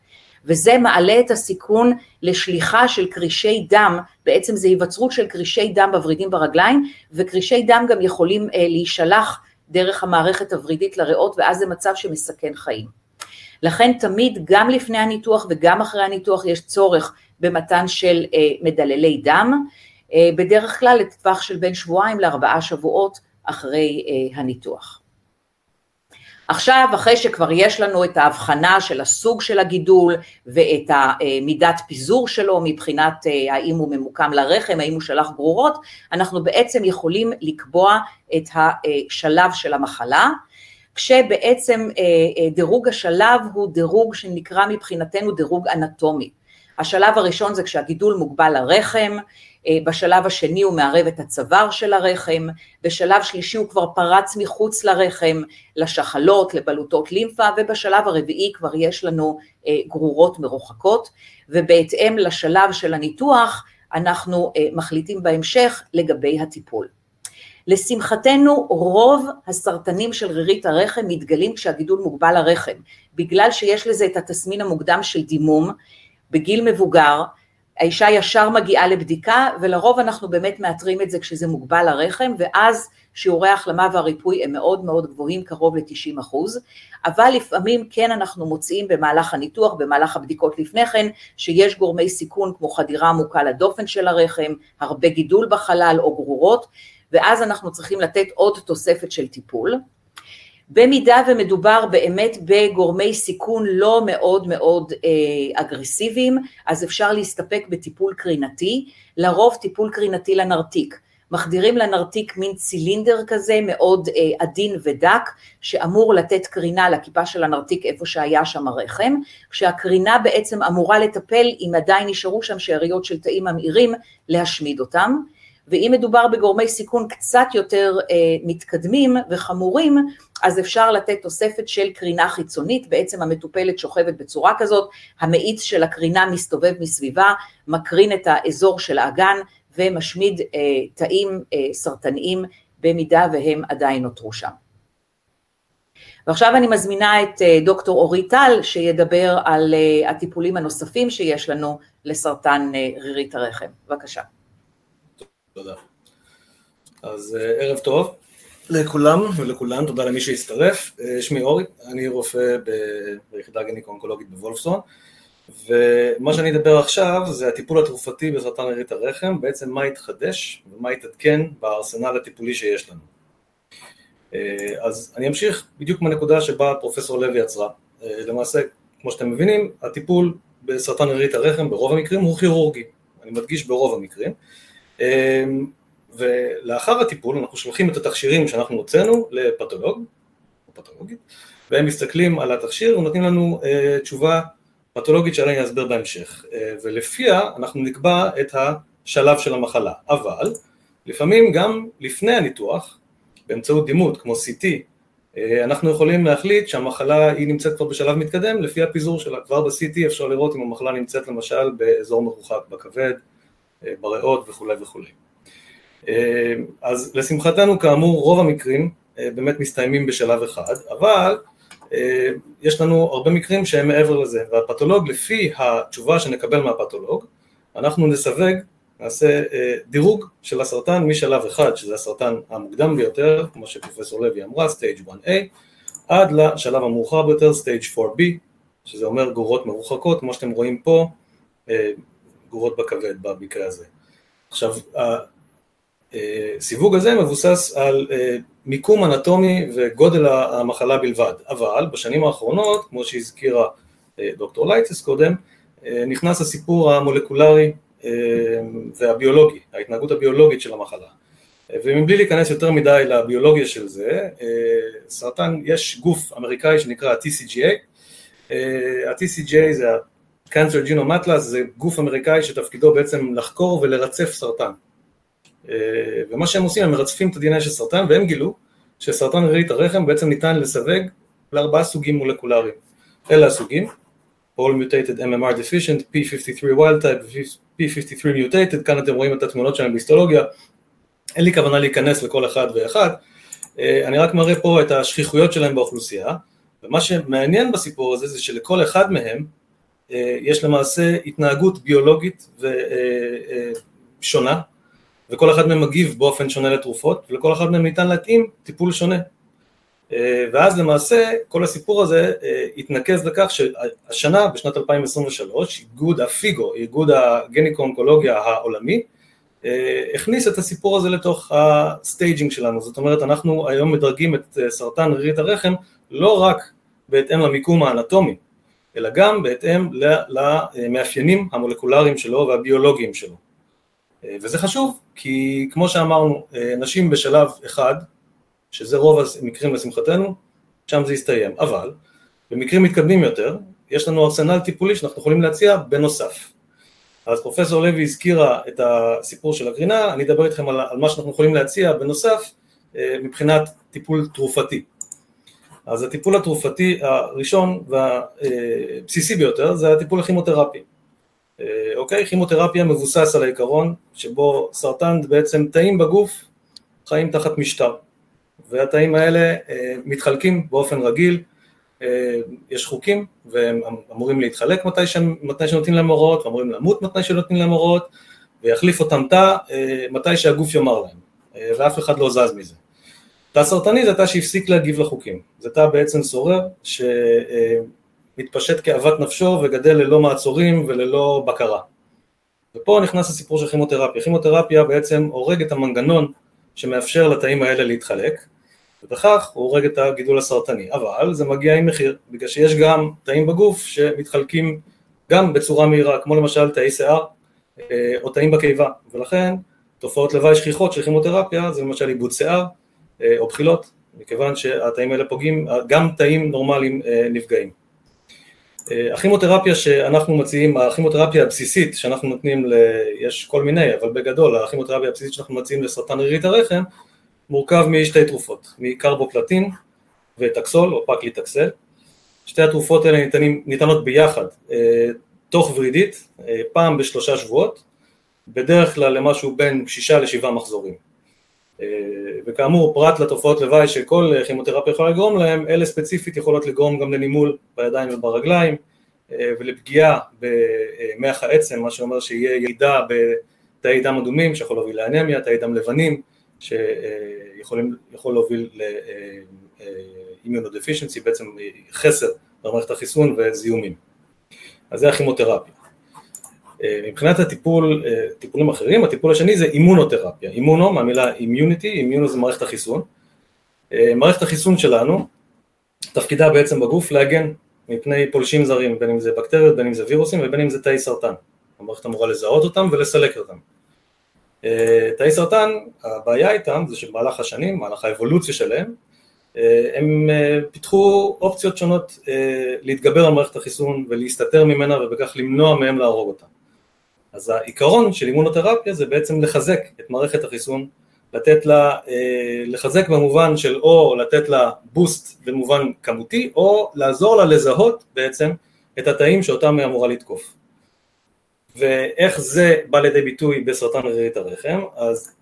וזה מעלה את הסיכון לשליחה של קרישי דם, בעצם זה היווצרות של קרישי דם בוורידים ברגליים, וקרישי דם גם יכולים אה, להישלח דרך המערכת הוורידית לריאות, ואז זה מצב שמסכן חיים. לכן תמיד, גם לפני הניתוח וגם אחרי הניתוח, יש צורך במתן של אה, מדללי דם, אה, בדרך כלל לטווח של בין שבועיים לארבעה שבועות אחרי אה, הניתוח. עכשיו, אחרי שכבר יש לנו את ההבחנה של הסוג של הגידול ואת המידת פיזור שלו מבחינת האם הוא ממוקם לרחם, האם הוא שלח גרורות, אנחנו בעצם יכולים לקבוע את השלב של המחלה, כשבעצם אה, אה, דירוג השלב הוא דירוג שנקרא מבחינתנו דירוג אנטומי. השלב הראשון זה כשהגידול מוגבל לרחם, אה, בשלב השני הוא מערב את הצוואר של הרחם, בשלב שלישי הוא כבר פרץ מחוץ לרחם, לשחלות, לבלוטות לימפה, ובשלב הרביעי כבר יש לנו גרורות מרוחקות, ובהתאם לשלב של הניתוח אנחנו מחליטים בהמשך לגבי הטיפול. לשמחתנו רוב הסרטנים של רירית הרחם מתגלים כשהגידול מוגבל לרחם, בגלל שיש לזה את התסמין המוקדם של דימום בגיל מבוגר, האישה ישר מגיעה לבדיקה ולרוב אנחנו באמת מאתרים את זה כשזה מוגבל לרחם ואז שיעורי ההחלמה והריפוי הם מאוד מאוד גבוהים, קרוב ל-90 אחוז, אבל לפעמים כן אנחנו מוצאים במהלך הניתוח, במהלך הבדיקות לפני כן, שיש גורמי סיכון כמו חדירה עמוקה לדופן של הרחם, הרבה גידול בחלל או גרורות, ואז אנחנו צריכים לתת עוד תוספת של טיפול. במידה ומדובר באמת בגורמי סיכון לא מאוד מאוד אה, אגרסיביים, אז אפשר להסתפק בטיפול קרינתי, לרוב טיפול קרינתי לנרתיק. מחדירים לנרתיק מין צילינדר כזה מאוד אה, עדין ודק, שאמור לתת קרינה לכיפה של הנרתיק איפה שהיה שם הרחם, כשהקרינה בעצם אמורה לטפל, אם עדיין נשארו שם שאריות של תאים ממאירים, להשמיד אותם. ואם מדובר בגורמי סיכון קצת יותר אה, מתקדמים וחמורים, אז אפשר לתת תוספת של קרינה חיצונית, בעצם המטופלת שוכבת בצורה כזאת, המאיץ של הקרינה מסתובב מסביבה, מקרין את האזור של האגן ומשמיד אה, תאים אה, סרטניים במידה והם עדיין נותרו שם. ועכשיו אני מזמינה את אה, דוקטור אורי טל שידבר על אה, הטיפולים הנוספים שיש לנו לסרטן אה, רירית הרחם. בבקשה. תודה. אז אה, ערב טוב לכולם ולכולן, תודה למי שהצטרף. אה, שמי אורי, אני רופא ביחידה גניקו-אונקולוגית בוולפסון, ומה שאני אדבר עכשיו זה הטיפול התרופתי בסרטן רירית הרחם, בעצם מה התחדש ומה התעדכן בארסנל הטיפולי שיש לנו. אה, אז אני אמשיך בדיוק מהנקודה שבה פרופסור לוי עצרה. למעשה, כמו שאתם מבינים, הטיפול בסרטן רירית הרחם ברוב המקרים הוא כירורגי, אני מדגיש ברוב המקרים. אמ, ולאחר הטיפול אנחנו שולחים את התכשירים שאנחנו הוצאנו לפתולוג, או פתולוגית, והם מסתכלים על התכשיר ונותנים לנו uh, תשובה פתולוגית שעליה אני אסביר בהמשך, uh, ולפיה אנחנו נקבע את השלב של המחלה, אבל לפעמים גם לפני הניתוח, באמצעות דימות כמו CT, uh, אנחנו יכולים להחליט שהמחלה היא נמצאת כבר בשלב מתקדם לפי הפיזור שלה, כבר ב-CT אפשר לראות אם המחלה נמצאת למשל באזור מרוחק בכבד, אה, בריאות וכולי וכולי. אה, אז לשמחתנו כאמור רוב המקרים אה, באמת מסתיימים בשלב אחד, אבל יש לנו הרבה מקרים שהם מעבר לזה, והפתולוג לפי התשובה שנקבל מהפתולוג, אנחנו נסווג, נעשה דירוג של הסרטן משלב אחד, שזה הסרטן המוקדם ביותר, כמו שפרופסור לוי אמרה, סטייג' 1A, עד לשלב המאוחר ביותר, stage 4B, שזה אומר גרורות מרוחקות, כמו שאתם רואים פה, גרורות בכבד במקרה הזה. עכשיו, הסיווג הזה מבוסס על מיקום אנטומי וגודל המחלה בלבד, אבל בשנים האחרונות, כמו שהזכירה דוקטור לייטס קודם, נכנס הסיפור המולקולרי והביולוגי, ההתנהגות הביולוגית של המחלה. ומבלי להיכנס יותר מדי לביולוגיה של זה, סרטן, יש גוף אמריקאי שנקרא ה-TCGA, ה-TCGA זה ה-Cancer Genome Atlas, זה גוף אמריקאי שתפקידו בעצם לחקור ולרצף סרטן. ומה שהם עושים, הם מרצפים את ה-DNA של סרטן, והם גילו שסרטן רירית הרחם בעצם ניתן לסווג לארבעה סוגים מולקולריים. אלה הסוגים, All Mutated MMR Deficient, P53 Wild Type, P53 Mutated, כאן אתם רואים את התמונות שלהם בהיסטולוגיה, אין לי כוונה להיכנס לכל אחד ואחד, אני רק מראה פה את השכיחויות שלהם באוכלוסייה, ומה שמעניין בסיפור הזה זה שלכל אחד מהם יש למעשה התנהגות ביולוגית שונה, וכל אחד מהם מגיב באופן שונה לתרופות, ולכל אחד מהם ניתן להתאים טיפול שונה. ואז למעשה כל הסיפור הזה התנקז לכך שהשנה, בשנת 2023, איגוד הפיגו, איגוד הגניקו-אונקולוגיה העולמי, הכניס את הסיפור הזה לתוך ה staging שלנו, זאת אומרת אנחנו היום מדרגים את סרטן רירית הרחם לא רק בהתאם למיקום האנטומי, אלא גם בהתאם למאפיינים המולקולריים שלו והביולוגיים שלו. וזה חשוב, כי כמו שאמרנו, נשים בשלב אחד, שזה רוב המקרים לשמחתנו, שם זה יסתיים, אבל במקרים מתקדמים יותר, יש לנו ארסנל טיפולי שאנחנו יכולים להציע בנוסף. אז פרופסור לוי הזכירה את הסיפור של הקרינה, אני אדבר איתכם על, על מה שאנחנו יכולים להציע בנוסף מבחינת טיפול תרופתי. אז הטיפול התרופתי הראשון והבסיסי ביותר זה הטיפול הכימותרפי. אוקיי? כימותרפיה מבוסס על העיקרון שבו סרטן בעצם תאים בגוף חיים תחת משטר והתאים האלה מתחלקים באופן רגיל, יש חוקים והם אמורים להתחלק מתי, ש... מתי שנותנים להם הוראות ואמורים למות מתי שנותנים להם הוראות ויחליף אותם תא מתי שהגוף יאמר להם ואף אחד לא זז מזה. תא סרטני זה תא שהפסיק להגיב לחוקים, זה תא בעצם סורר שמתפשט כאוות נפשו וגדל ללא מעצורים וללא בקרה. ופה נכנס הסיפור של כימותרפיה, כימותרפיה בעצם הורג את המנגנון שמאפשר לתאים האלה להתחלק ובכך הוא הורג את הגידול הסרטני, אבל זה מגיע עם מחיר, בגלל שיש גם תאים בגוף שמתחלקים גם בצורה מהירה, כמו למשל תאי שיער או תאים בקיבה, ולכן תופעות לוואי שכיחות של כימותרפיה זה למשל עיבוד שיער או בחילות, מכיוון שהתאים האלה פוגעים, גם תאים נורמליים נפגעים. הכימותרפיה שאנחנו מציעים, הכימותרפיה הבסיסית שאנחנו נותנים, ל... יש כל מיני, אבל בגדול הכימותרפיה הבסיסית שאנחנו מציעים לסרטן רירית הרחם מורכב משתי תרופות, מקרבופלטין וטקסול או פקליטקסל, שתי התרופות האלה ניתנים, ניתנות ביחד, תוך ורידית, פעם בשלושה שבועות, בדרך כלל למשהו בין שישה לשבעה מחזורים. וכאמור פרט לתופעות לוואי שכל כימותרפיה יכולה לגרום להם, אלה ספציפית יכולות לגרום גם לנימול בידיים וברגליים ולפגיעה במח העצם, מה שאומר שיהיה ירידה בתאי דם אדומים שיכול להוביל לאנמיה, תאי דם לבנים שיכול להוביל לאימיונודפישנסי, בעצם חסר במערכת החיסון וזיהומים. אז זה הכימותרפיה. מבחינת הטיפול, טיפולים אחרים, הטיפול השני זה אימונותרפיה, אימונו מהמילה אימיוניטי, אימיונו זה מערכת החיסון. מערכת החיסון שלנו, תפקידה בעצם בגוף להגן מפני פולשים זרים, בין אם זה בקטריות, בין אם זה וירוסים ובין אם זה תאי סרטן. המערכת אמורה לזהות אותם ולסלק אותם. תאי סרטן, הבעיה איתם זה שבמהלך השנים, במהלך האבולוציה שלהם, הם פיתחו אופציות שונות להתגבר על מערכת החיסון ולהסתתר ממנה ובכך למנוע מהם להרוג אותם. אז העיקרון של אימונותרפיה זה בעצם לחזק את מערכת החיסון, לתת לה, לחזק במובן של או לתת לה בוסט במובן כמותי, או לעזור לה לזהות בעצם את התאים שאותם היא אמורה לתקוף. ואיך זה בא לידי ביטוי בסרטן רירית הרחם, אז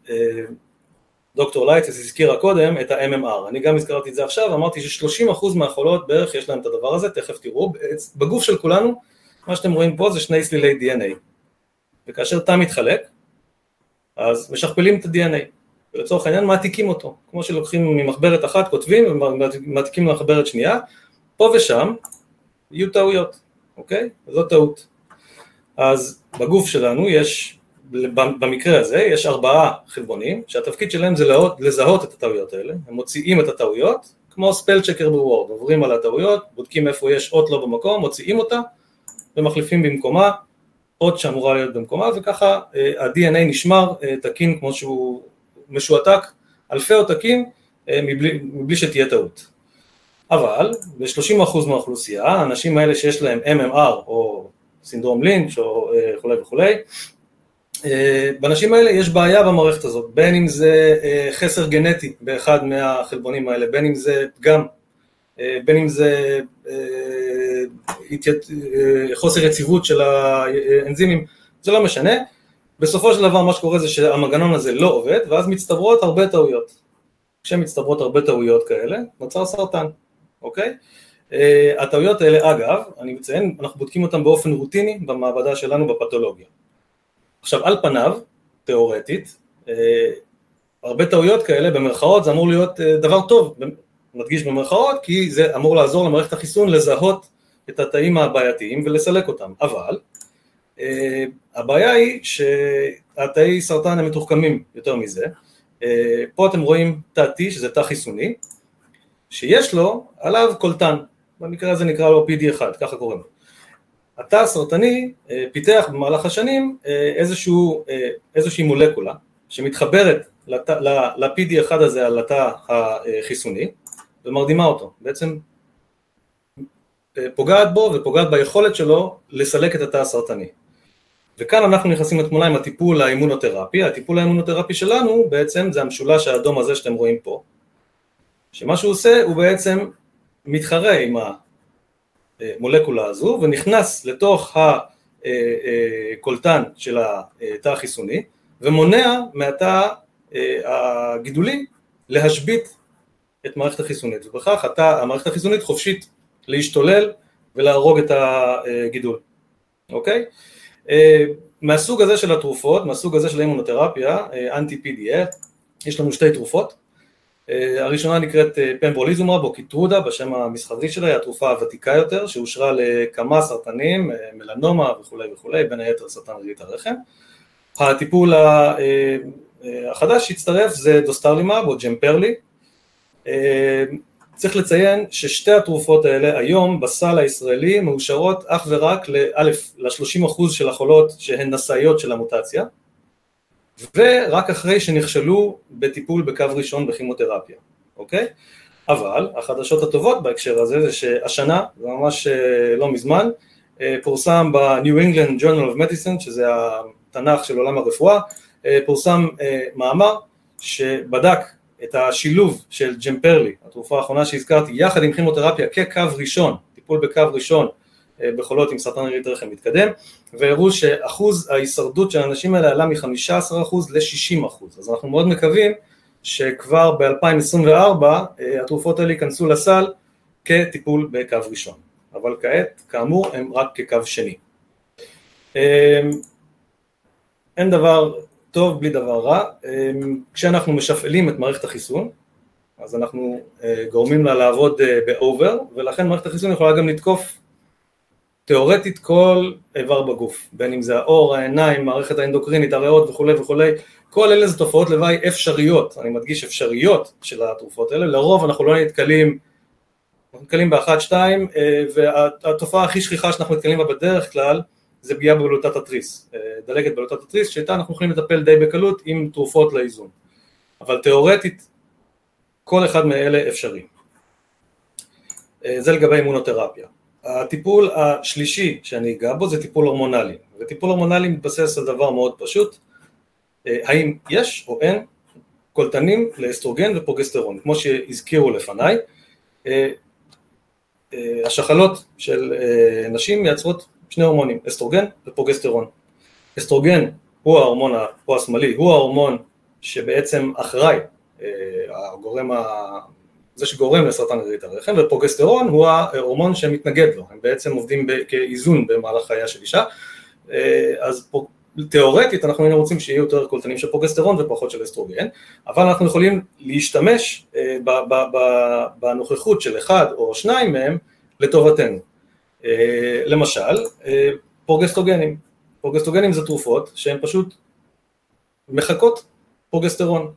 דוקטור לייטס הזכירה קודם את ה-MMR, אני גם הזכרתי את זה עכשיו, אמרתי ש-30% מהחולות בערך יש להם את הדבר הזה, תכף תראו, בגוף של כולנו, מה שאתם רואים פה זה שני סלילי DNA, וכאשר תא מתחלק, אז משכפלים את ה-DNA, ולצורך העניין מעתיקים אותו, כמו שלוקחים ממחברת אחת, כותבים ומעתיקים למחברת שנייה, פה ושם יהיו טעויות, אוקיי? זו טעות. אז בגוף שלנו יש במקרה הזה יש ארבעה חלבונים שהתפקיד שלהם זה לזהות, לזהות את הטעויות האלה, הם מוציאים את הטעויות כמו ספל צ'קר בוורד, עוברים על הטעויות, בודקים איפה יש אות לא במקום, מוציאים אותה ומחליפים במקומה אות שאמורה להיות במקומה וככה אה, ה-DNA נשמר אה, תקין כמו שהוא משועתק, אלפי עותקים אה, מבלי, מבלי שתהיה טעות. אבל ב-30% מהאוכלוסייה, האנשים האלה שיש להם MMR או סינדרום לינץ' או וכולי וכולי, באנשים האלה יש בעיה במערכת הזאת, בין אם זה חסר גנטי באחד מהחלבונים האלה, בין אם זה פגם, בין אם זה חוסר יציבות של האנזימים, זה לא משנה, בסופו של דבר מה שקורה זה שהמנגנון הזה לא עובד, ואז מצטברות הרבה טעויות. כשמצטברות הרבה טעויות כאלה, נוצר סרטן, אוקיי? הטעויות האלה, אגב, אני מציין, אנחנו בודקים אותן באופן רוטיני במעבדה שלנו בפתולוגיה. עכשיו על פניו, תיאורטית, אה, הרבה טעויות כאלה במרכאות זה אמור להיות אה, דבר טוב, מדגיש במרכאות כי זה אמור לעזור למערכת החיסון לזהות את התאים הבעייתיים ולסלק אותם, אבל אה, הבעיה היא שהתאי סרטן הם מתוחכמים יותר מזה, פה אתם רואים תא T שזה תא חיסוני, שיש לו עליו קולטן, במקרה הזה נקרא לו PD1, ככה קוראים לו. התא הסרטני אה, פיתח במהלך השנים אה, איזשהו, אה, איזושהי מולקולה שמתחברת ל-PD1 הזה על התא החיסוני ומרדימה אותו, בעצם פוגעת בו ופוגעת ביכולת שלו לסלק את התא הסרטני. וכאן אנחנו נכנסים לתמונה עם הטיפול האימונותרפי, הטיפול האימונותרפי שלנו בעצם זה המשולש האדום הזה שאתם רואים פה, שמה שהוא עושה הוא בעצם מתחרה עם המולקולה הזו ונכנס לתוך הקולטן של התא החיסוני ומונע מהתא הגידולי להשבית את מערכת החיסונית ובכך התא, המערכת החיסונית חופשית להשתולל ולהרוג את הגידול, אוקיי? מהסוג הזה של התרופות, מהסוג הזה של האימונותרפיה, אנטי PDA, יש לנו שתי תרופות אה, הראשונה נקראת אה, פמברוליזומרב או קיטרודה בשם המסחרי שלה, היא התרופה הוותיקה יותר שאושרה לכמה סרטנים, אה, מלנומה וכולי וכולי, בין היתר סרטן רירית הרחם. הטיפול החדש שהצטרף זה dostarlimab או Jemperli. צריך לציין ששתי התרופות האלה היום בסל הישראלי מאושרות אך ורק ל-30% של החולות שהן נשאיות של המוטציה ורק אחרי שנכשלו בטיפול בקו ראשון בכימותרפיה, אוקיי? אבל החדשות הטובות בהקשר הזה זה שהשנה, זה ממש אה, לא מזמן, אה, פורסם ב-New England Journal of Medicine, שזה התנ"ך של עולם הרפואה, אה, פורסם מאמר שבדק את השילוב של ג'מפרלי, התרופה האחרונה שהזכרתי, יחד עם כימותרפיה כקו ראשון, טיפול בקו ראשון אה, בחולות עם סרטן רירית רחם מתקדם, והראו שאחוז ההישרדות של האנשים האלה עלה מ-15% ל-60%, אז אנחנו מאוד מקווים שכבר ב-2024 אה, התרופות האלה ייכנסו לסל כטיפול בקו ראשון, אבל כעת, כאמור, הם רק כקו שני. אה, אין דבר טוב בלי דבר רע, כשאנחנו משפעלים את מערכת החיסון, אז אנחנו גורמים לה לעבוד באובר, ולכן מערכת החיסון יכולה גם לתקוף תיאורטית כל איבר בגוף, בין אם זה האור, העיניים, מערכת האנדוקרינית, הריאות וכולי וכולי, כל אלה זה תופעות לוואי אפשריות, אני מדגיש אפשריות של התרופות האלה, לרוב אנחנו לא נתקלים, אנחנו נתקלים באחת, שתיים, אה, והתופעה הכי שכיחה שאנחנו נתקלים בה בדרך כלל זה פגיעה בבלוטת התריס, אה, דלקת בבלוטת התריס, שאיתה אנחנו יכולים לטפל די בקלות עם תרופות לאיזון, אבל תיאורטית כל אחד מאלה אפשרי. אה, זה לגבי אימונותרפיה. הטיפול השלישי שאני אגע בו זה טיפול הורמונלי, וטיפול הורמונלי מתבסס על דבר מאוד פשוט, אה, האם יש או אין קולטנים לאסטרוגן ופרוגסטרון, כמו שהזכירו לפניי, השחלות של נשים מייצרות שני הורמונים, אסטרוגן ופרוגסטרון. אסטרוגן הוא ההורמון, הוא השמאלי, הוא ההורמון שבעצם אחראי הגורם, ה... זה שגורם לסרטן רירית הרחם, ופרוגסטרון הוא ההורמון שמתנגד לו, הם בעצם עובדים כאיזון במהלך חייה של אישה, אז תיאורטית אנחנו היינו רוצים שיהיו יותר קולטנים של פרוגסטרון ופחות של אסטרוגן, אבל אנחנו יכולים להשתמש בנוכחות של אחד או שניים מהם לטובתנו. למשל, פרוגסטוגנים, פרוגסטוגנים זה תרופות שהן פשוט מחקות פרוגסטרון.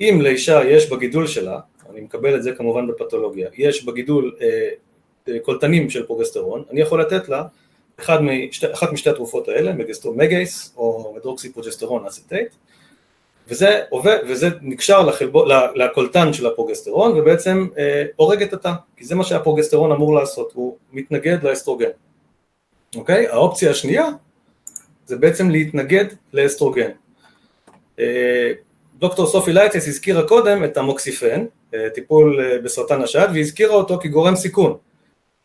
אם לאישה יש בגידול שלה, אני מקבל את זה כמובן בפתולוגיה, יש בגידול אה, אה, קולטנים של פרוגסטרון, אני יכול לתת לה אחד אחת משתי התרופות האלה, Megace או medroxyprogesterone acetate, וזה עובד, וזה נקשר לחלבון, לקולטן של הפרוגסטרון ובעצם אה, הורג את התא, כי זה מה שהפרוגסטרון אמור לעשות, הוא מתנגד לאסטרוגן. אוקיי? האופציה השנייה זה בעצם להתנגד לאסטרוגן. אה, דוקטור סופי לייטס הזכירה קודם את תמוקסיפן, אה, טיפול אה, בסרטן השד, והזכירה אותו כגורם סיכון,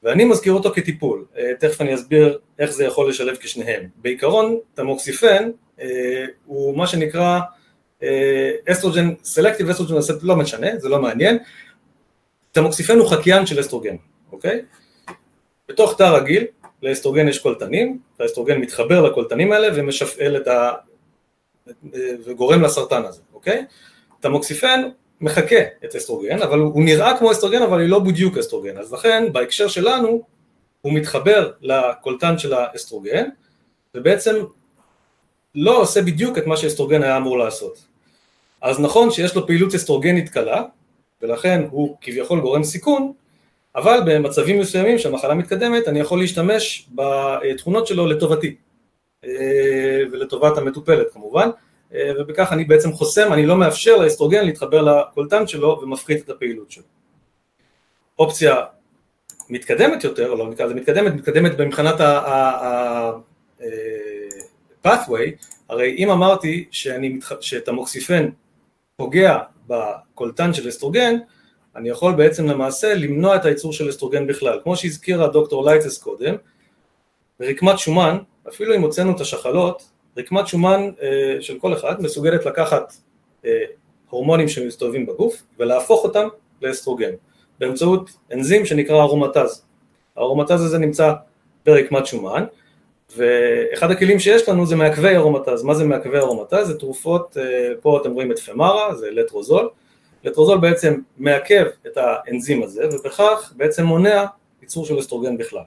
ואני מזכיר אותו כטיפול, תכף אני אסביר איך זה יכול לשלב כשניהם. בעיקרון, תמוקסיפן הוא מה שנקרא אסטרוגן, selective estrogen, לא משנה, זה לא מעניין, תמוקסיפן הוא חקיין של אסטרוגן, אוקיי? בתוך תא רגיל, לאסטרוגן יש קולטנים, והאסטרוגן מתחבר לקולטנים האלה ומשפעל את ה... וגורם לסרטן הזה, אוקיי? תמוקסיפן מחקה את אסטרוגן, אבל הוא נראה כמו אסטרוגן אבל היא לא בדיוק אסטרוגן, אז לכן בהקשר שלנו הוא מתחבר לקולטן של האסטרוגן ובעצם לא עושה בדיוק את מה שאסטרוגן היה אמור לעשות. אז נכון שיש לו פעילות אסטרוגנית קלה ולכן הוא כביכול גורם סיכון, אבל במצבים מסוימים שהמחלה מתקדמת אני יכול להשתמש בתכונות שלו לטובתי אה, ולטובת המטופלת כמובן אה, ובכך אני בעצם חוסם, אני לא מאפשר לאסטרוגן להתחבר לקולטן שלו ומפחית את הפעילות שלו. אופציה מתקדמת יותר, לא נקרא לזה מתקדמת, מתקדמת במבחינת ה-pathway, אה, הרי אם אמרתי שאני, שתמוקסיפן פוגע בקולטן של אסטרוגן, אני יכול בעצם למעשה למנוע את הייצור של אסטרוגן בכלל. כמו שהזכירה דוקטור לייטס קודם, רקמת שומן, אפילו אם הוצאנו את השחלות, רקמת שומן אה, של כל אחד מסוגלת לקחת אה, הורמונים שמסתובבים בגוף ולהפוך אותם לאסטרוגן באמצעות אנזים שנקרא ארומטז. הארומטז הזה נמצא ברקמת שומן ואחד הכלים שיש לנו זה מעכבי ארומטז. מה זה מעכבי ארומטז? זה תרופות, אה, פה אתם רואים את פמרה, זה לטרוזול, לטרוזול בעצם מעכב את האנזים הזה ובכך בעצם מונע ייצור של אסטרוגן בכלל.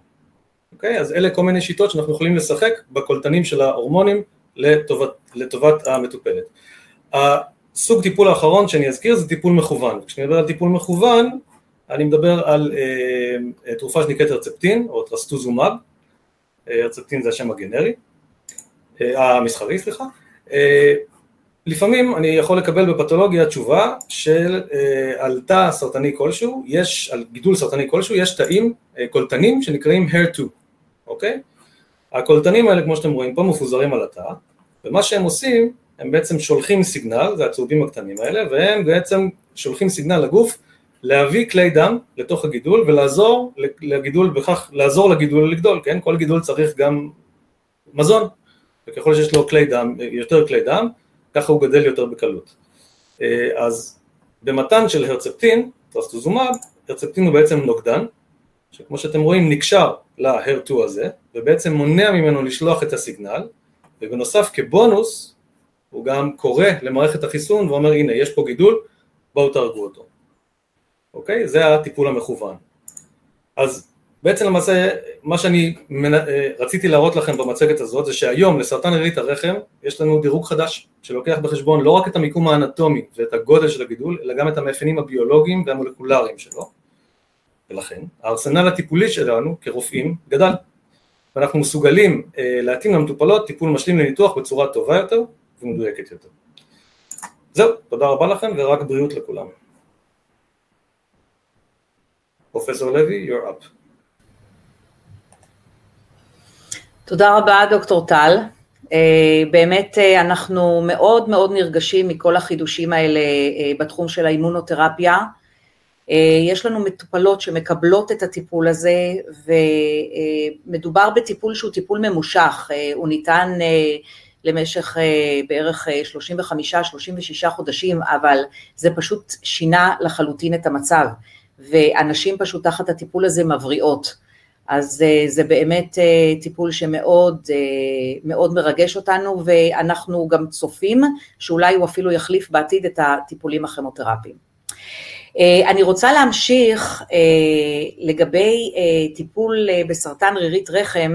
אוקיי? אז אלה כל מיני שיטות שאנחנו יכולים לשחק בקולטנים של ההורמונים לטובת, לטובת המטופלת. הסוג טיפול האחרון שאני אזכיר זה טיפול מכוון. כשאני מדבר על טיפול מכוון אני מדבר על אה, תרופה שנקראת הרצפטין או טרסטוזומב, הרצפטין זה השם הגנרי, אה, המסחרי סליחה, אה, לפעמים אני יכול לקבל בפתולוגיה תשובה של אה, על תא סרטני כלשהו, יש, על גידול סרטני כלשהו, יש תאים, קולטנים שנקראים HER2, אוקיי? הקולטנים האלה כמו שאתם רואים פה מפוזרים על התא, ומה שהם עושים, הם בעצם שולחים סיגנל, זה הצהובים הקטנים האלה, והם בעצם שולחים סיגנל לגוף להביא כלי דם לתוך הגידול ולעזור לגידול, בכך לעזור לגידול לגדול, כן? כל גידול צריך גם מזון, וככל שיש לו כלי דם, יותר כלי דם, ככה הוא גדל יותר בקלות. אה, אז במתן של הרצפטין, טרסטוזומב, הרצפטין הוא בעצם נוגדן, שכמו שאתם רואים נקשר ל-HER2 הזה, ובעצם מונע ממנו לשלוח את הסיגנל, ובנוסף כבונוס, הוא גם קורא למערכת החיסון ואומר הנה יש פה גידול, בואו תהרגו אותו. אוקיי? זה הטיפול המכוון. אז בעצם למעשה מה שאני אה, רציתי להראות לכם במצגת הזאת זה שהיום לסרטן רירית הרחם יש לנו דירוג חדש שלוקח בחשבון לא רק את המיקום האנטומי ואת הגודל של הגידול אלא גם את המאפיינים הביולוגיים והמולקולריים שלו ולכן הארסנל הטיפולי שלנו כרופאים גדל ואנחנו מסוגלים אה, להתאים למטופלות טיפול משלים לניתוח בצורה טובה יותר ומדויקת יותר. זהו, תודה רבה לכם ורק בריאות לכולם. פרופסור לוי, you're up. תודה רבה דוקטור טל, אה, באמת אה, אנחנו מאוד מאוד נרגשים מכל החידושים האלה אה, בתחום של האימונותרפיה, יש לנו מטופלות שמקבלות את הטיפול הזה ומדובר בטיפול שהוא טיפול ממושך, הוא ניתן למשך בערך 35-36 חודשים, אבל זה פשוט שינה לחלוטין את המצב, ואנשים פשוט תחת הטיפול הזה מבריאות. אז זה באמת טיפול שמאוד מאוד מרגש אותנו, ואנחנו גם צופים שאולי הוא אפילו יחליף בעתיד את הטיפולים הכימותרפיים. אני רוצה להמשיך לגבי טיפול בסרטן רירית רחם,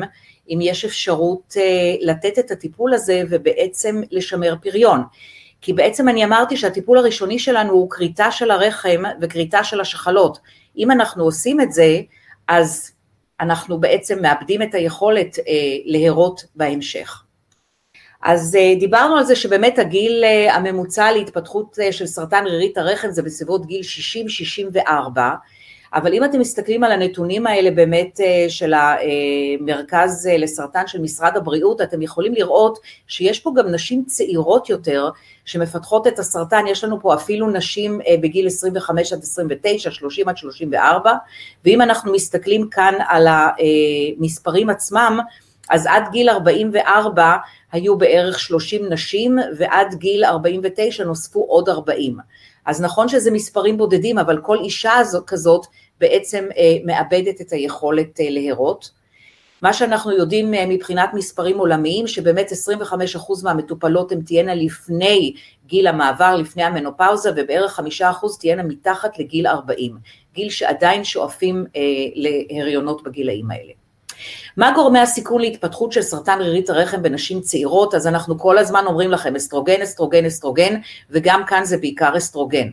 אם יש אפשרות לתת את הטיפול הזה ובעצם לשמר פריון. כי בעצם אני אמרתי שהטיפול הראשוני שלנו הוא כריתה של הרחם וכריתה של השחלות. אם אנחנו עושים את זה, אז אנחנו בעצם מאבדים את היכולת להרות בהמשך. אז דיברנו על זה שבאמת הגיל הממוצע להתפתחות של סרטן רירית הרחם זה בסביבות גיל 60-64, אבל אם אתם מסתכלים על הנתונים האלה באמת של המרכז לסרטן של משרד הבריאות, אתם יכולים לראות שיש פה גם נשים צעירות יותר שמפתחות את הסרטן, יש לנו פה אפילו נשים בגיל 25 עד 29, 30 עד 34, ואם אנחנו מסתכלים כאן על המספרים עצמם, אז עד גיל 44 היו בערך 30 נשים, ועד גיל 49 נוספו עוד 40. אז נכון שזה מספרים בודדים, אבל כל אישה כזאת בעצם מאבדת את היכולת להרות. מה שאנחנו יודעים מבחינת מספרים עולמיים, שבאמת 25% מהמטופלות הן תהיינה לפני גיל המעבר, לפני המנופאוזה, ובערך 5% תהיינה מתחת לגיל 40, גיל שעדיין שואפים להריונות בגילאים האלה. מה גורמי הסיכון להתפתחות של סרטן רירית הרחם בנשים צעירות? אז אנחנו כל הזמן אומרים לכם אסטרוגן, אסטרוגן, אסטרוגן, וגם כאן זה בעיקר אסטרוגן.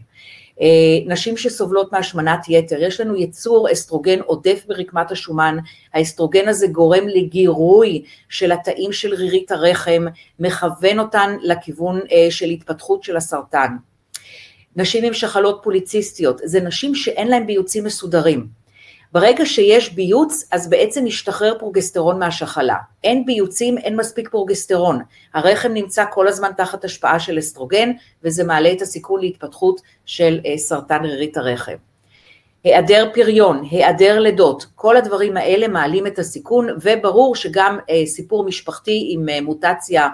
נשים שסובלות מהשמנת יתר, יש לנו יצור אסטרוגן עודף ברקמת השומן, האסטרוגן הזה גורם לגירוי של התאים של רירית הרחם, מכוון אותן לכיוון של התפתחות של הסרטן. נשים עם שחלות פוליציסטיות, זה נשים שאין להן ביוצים מסודרים. ברגע שיש ביוץ, אז בעצם משתחרר פרוגסטרון מהשחלה. אין ביוצים, אין מספיק פרוגסטרון. הרחם נמצא כל הזמן תחת השפעה של אסטרוגן, וזה מעלה את הסיכון להתפתחות של סרטן רירית הרחם. היעדר פריון, היעדר לידות, כל הדברים האלה מעלים את הסיכון, וברור שגם סיפור משפחתי עם מוטציה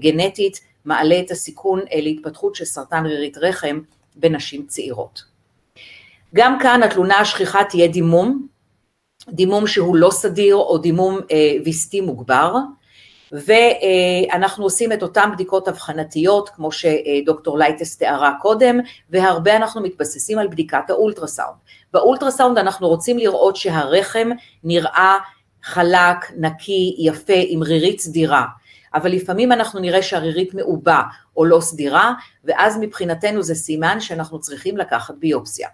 גנטית מעלה את הסיכון להתפתחות של סרטן רירית רחם בנשים צעירות. גם כאן התלונה השכיחה תהיה דימום, דימום שהוא לא סדיר או דימום וסתי מוגבר, ואנחנו עושים את אותן בדיקות אבחנתיות כמו שדוקטור לייטס תיארה קודם, והרבה אנחנו מתבססים על בדיקת האולטרסאונד. באולטרסאונד אנחנו רוצים לראות שהרחם נראה חלק, נקי, יפה, עם רירית סדירה. אבל לפעמים אנחנו נראה שהרירית מעובה או לא סדירה, ואז מבחינתנו זה סימן שאנחנו צריכים לקחת ביופסיה.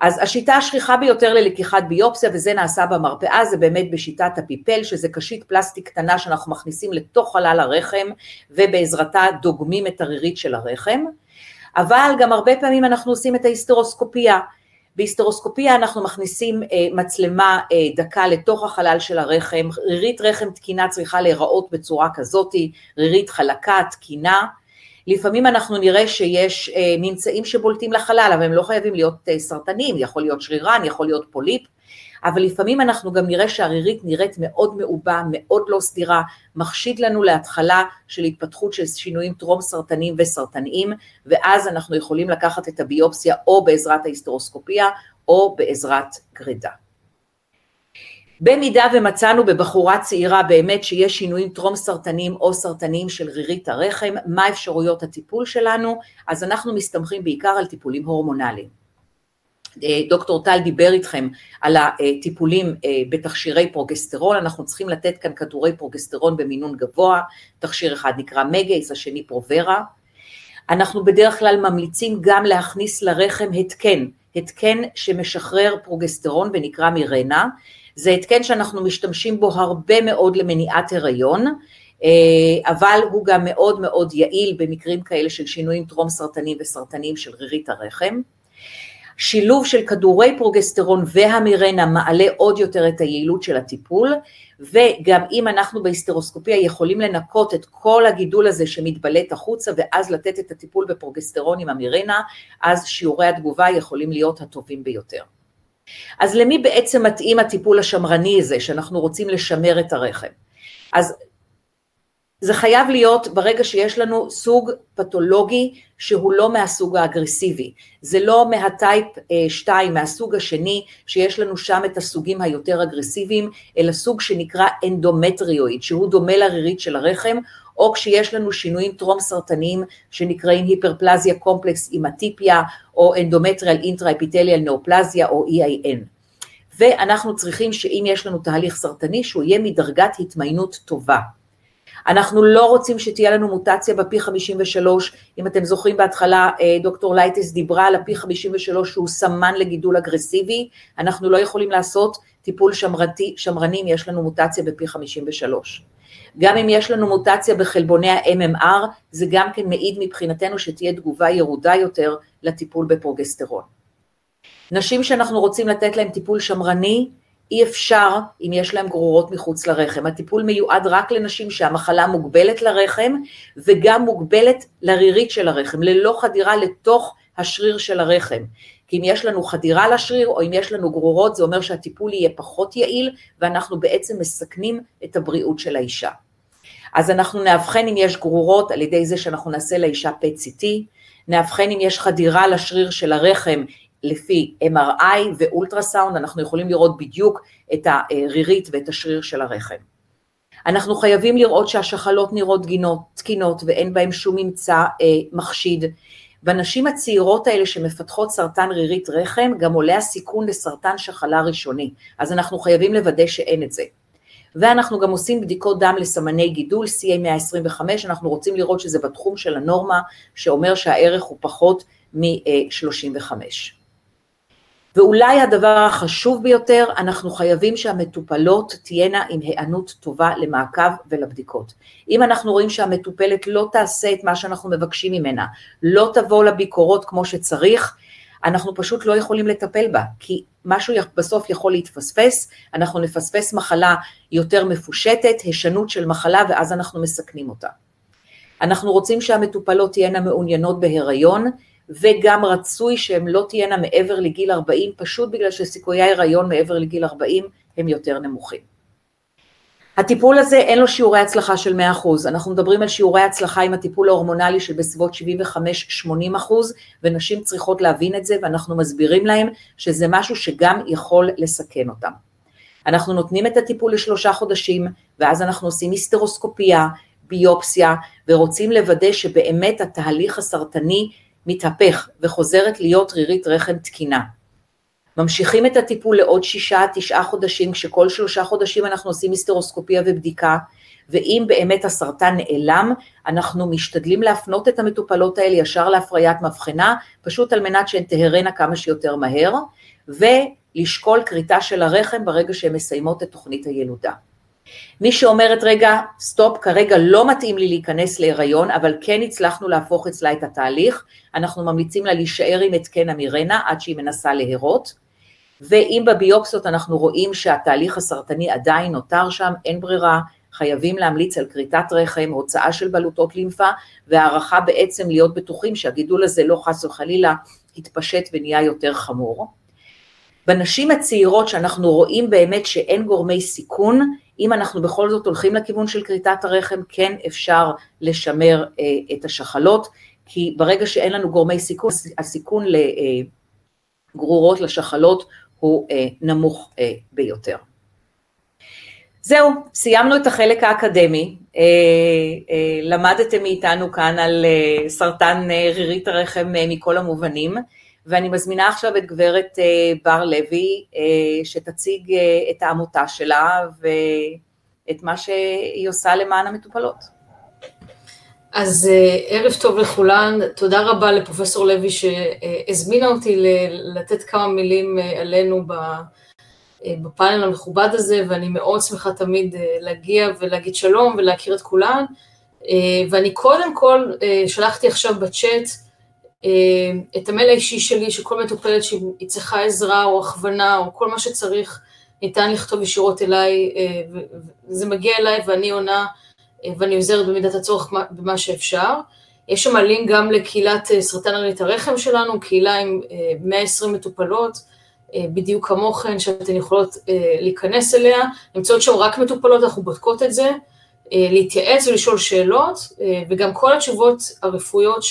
אז השיטה השכיחה ביותר ללקיחת ביופסיה, וזה נעשה במרפאה, זה באמת בשיטת הפיפל, שזה קשית פלסטיק קטנה שאנחנו מכניסים לתוך חלל הרחם, ובעזרתה דוגמים את הרירית של הרחם, אבל גם הרבה פעמים אנחנו עושים את ההיסטרוסקופיה. בהיסטרוסקופיה אנחנו מכניסים מצלמה דקה לתוך החלל של הרחם, רירית רחם תקינה צריכה להיראות בצורה כזאתי, רירית חלקה, תקינה, לפעמים אנחנו נראה שיש ממצאים שבולטים לחלל, אבל הם לא חייבים להיות סרטנים, יכול להיות שרירן, יכול להיות פוליפ, אבל לפעמים אנחנו גם נראה שהרירית נראית מאוד מעובה, מאוד לא סדירה, מחשיד לנו להתחלה של התפתחות של שינויים טרום סרטניים וסרטניים, ואז אנחנו יכולים לקחת את הביופסיה או בעזרת ההיסטרוסקופיה או בעזרת גרידה. במידה ומצאנו בבחורה צעירה באמת שיש שינויים טרום סרטניים או סרטניים של רירית הרחם, מה אפשרויות הטיפול שלנו? אז אנחנו מסתמכים בעיקר על טיפולים הורמונליים. דוקטור טל דיבר איתכם על הטיפולים בתכשירי פרוגסטרון, אנחנו צריכים לתת כאן כדורי פרוגסטרון במינון גבוה, תכשיר אחד נקרא Megace, השני Provera. אנחנו בדרך כלל ממליצים גם להכניס לרחם התקן, התקן שמשחרר פרוגסטרון ונקרא מירנה, זה התקן שאנחנו משתמשים בו הרבה מאוד למניעת הריון, אבל הוא גם מאוד מאוד יעיל במקרים כאלה של שינויים טרום סרטניים וסרטניים של רירית הרחם. שילוב של כדורי פרוגסטרון והמירנה מעלה עוד יותר את היעילות של הטיפול, וגם אם אנחנו בהיסטרוסקופיה יכולים לנקות את כל הגידול הזה שמתבלט החוצה ואז לתת את הטיפול בפרוגסטרון עם המירנה, אז שיעורי התגובה יכולים להיות הטובים ביותר. אז למי בעצם מתאים הטיפול השמרני הזה, שאנחנו רוצים לשמר את הרחם? אז זה חייב להיות ברגע שיש לנו סוג פתולוגי שהוא לא מהסוג האגרסיבי, זה לא מהטייפ 2, אה, מהסוג השני, שיש לנו שם את הסוגים היותר אגרסיביים, אלא סוג שנקרא אנדומטריואיד, שהוא דומה לרירית של הרחם, או כשיש לנו שינויים טרום סרטניים שנקראים היפרפלזיה קומפלקס אימטיפיה, או endometrial intraepithelial neoplasia, או EIN. ואנחנו צריכים שאם יש לנו תהליך סרטני, שהוא יהיה מדרגת התמיינות טובה. אנחנו לא רוצים שתהיה לנו מוטציה ב P53, אם אתם זוכרים בהתחלה אה, דוקטור לייטס דיברה על ה P53 שהוא סמן לגידול אגרסיבי, אנחנו לא יכולים לעשות טיפול שמרתי, שמרני אם יש לנו מוטציה ב P53. גם אם יש לנו מוטציה בחלבוני ה-MMR, זה גם כן מעיד מבחינתנו שתהיה תגובה ירודה יותר לטיפול בפרוגסטרון. נשים שאנחנו רוצים לתת להן טיפול שמרני, אי אפשר אם יש להם גרורות מחוץ לרחם. הטיפול מיועד רק לנשים שהמחלה מוגבלת לרחם וגם מוגבלת לרירית של הרחם, ללא חדירה לתוך השריר של הרחם. כי אם יש לנו חדירה לשריר או אם יש לנו גרורות זה אומר שהטיפול יהיה פחות יעיל ואנחנו בעצם מסכנים את הבריאות של האישה. אז אנחנו נאבחן אם יש גרורות על ידי זה שאנחנו נעשה לאישה PET-CT, נאבחן אם יש חדירה לשריר של הרחם לפי MRI ואולטרסאונד, אנחנו יכולים לראות בדיוק את הרירית ואת השריר של הרחם. אנחנו חייבים לראות שהשחלות נראות גינות, תקינות ואין בהן שום ממצא אה, מחשיד. בנשים הצעירות האלה שמפתחות סרטן רירית רחם, גם עולה הסיכון לסרטן שחלה ראשוני, אז אנחנו חייבים לוודא שאין את זה. ואנחנו גם עושים בדיקות דם לסמני גידול, CA 125, אנחנו רוצים לראות שזה בתחום של הנורמה, שאומר שהערך הוא פחות מ-35. ואולי הדבר החשוב ביותר, אנחנו חייבים שהמטופלות תהיינה עם היענות טובה למעקב ולבדיקות. אם אנחנו רואים שהמטופלת לא תעשה את מה שאנחנו מבקשים ממנה, לא תבוא לביקורות כמו שצריך, אנחנו פשוט לא יכולים לטפל בה, כי משהו בסוף יכול להתפספס, אנחנו נפספס מחלה יותר מפושטת, הישנות של מחלה, ואז אנחנו מסכנים אותה. אנחנו רוצים שהמטופלות תהיינה מעוניינות בהיריון, וגם רצוי שהן לא תהיינה מעבר לגיל 40, פשוט בגלל שסיכויי ההיריון מעבר לגיל 40 הם יותר נמוכים. הטיפול הזה אין לו שיעורי הצלחה של 100%, אנחנו מדברים על שיעורי הצלחה עם הטיפול ההורמונלי של בסביבות 75-80% ונשים צריכות להבין את זה ואנחנו מסבירים להם שזה משהו שגם יכול לסכן אותם. אנחנו נותנים את הטיפול לשלושה חודשים ואז אנחנו עושים היסטרוסקופיה, ביופסיה ורוצים לוודא שבאמת התהליך הסרטני מתהפך וחוזרת להיות רירית רחם תקינה. ממשיכים את הטיפול לעוד שישה, תשעה חודשים, כשכל שלושה חודשים אנחנו עושים היסטרוסקופיה ובדיקה, ואם באמת הסרטן נעלם, אנחנו משתדלים להפנות את המטופלות האלה ישר להפריית מבחנה, פשוט על מנת שהן תהרנה כמה שיותר מהר, ולשקול כריתה של הרחם ברגע שהן מסיימות את תוכנית הילודה. מי שאומרת רגע, סטופ, כרגע לא מתאים לי להיכנס להיריון, אבל כן הצלחנו להפוך אצלה את התהליך, אנחנו ממליצים לה להישאר עם התקן המירנה עד שהיא מנסה להרות, ואם בביופסיות אנחנו רואים שהתהליך הסרטני עדיין נותר שם, אין ברירה, חייבים להמליץ על כריתת רחם, הוצאה של בלוטות לימפה, והערכה בעצם להיות בטוחים שהגידול הזה לא חס וחלילה יתפשט ונהיה יותר חמור. בנשים הצעירות שאנחנו רואים באמת שאין גורמי סיכון, אם אנחנו בכל זאת הולכים לכיוון של כריתת הרחם, כן אפשר לשמר אה, את השחלות, כי ברגע שאין לנו גורמי סיכון, הסיכון לגרורות, אה, לשחלות, הוא אה, נמוך אה, ביותר. זהו, סיימנו את החלק האקדמי, אה, אה, למדתם מאיתנו כאן על סרטן רירית הרחם מכל המובנים. ואני מזמינה עכשיו את גברת אה, בר לוי, אה, שתציג אה, את העמותה שלה ואת מה שהיא עושה למען המטופלות. אז ערב טוב לכולן, תודה רבה לפרופסור לוי שהזמינה אותי לתת כמה מילים עלינו בפאנל המכובד הזה, ואני מאוד שמחה תמיד להגיע ולהגיד שלום ולהכיר את כולן. ואני קודם כל שלחתי עכשיו בצ'אט את המייל האישי שלי, שכל מטופלת שהיא צריכה עזרה או הכוונה או כל מה שצריך, ניתן לכתוב ישירות אליי, אה, וזה מגיע אליי ואני עונה אה, ואני עוזרת במידת הצורך במה שאפשר. יש שם לינק גם לקהילת סרטן הריית הרחם שלנו, קהילה עם 120 מטופלות, בדיוק כמוכן, שאתן יכולות להיכנס אליה, נמצאות שם רק מטופלות, אנחנו בודקות את זה, להתייעץ ולשאול שאלות, וגם כל התשובות הרפואיות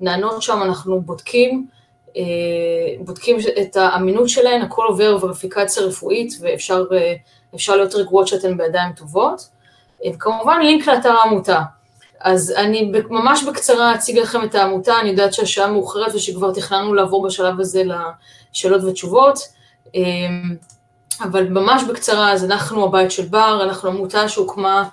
שנענות שם אנחנו בודקים, בודקים את האמינות שלהן, הכל עובר וריפיקציה רפואית ואפשר להיות רגועות שאתן בידיים טובות. וכמובן לינק לאתר העמותה. אז אני ממש בקצרה אציג לכם את העמותה, אני יודעת שהשעה מאוחרת ושכבר תכננו לעבור בשלב הזה לשאלות ותשובות, אבל ממש בקצרה, אז אנחנו הבית של בר, אנחנו עמותה שהוקמה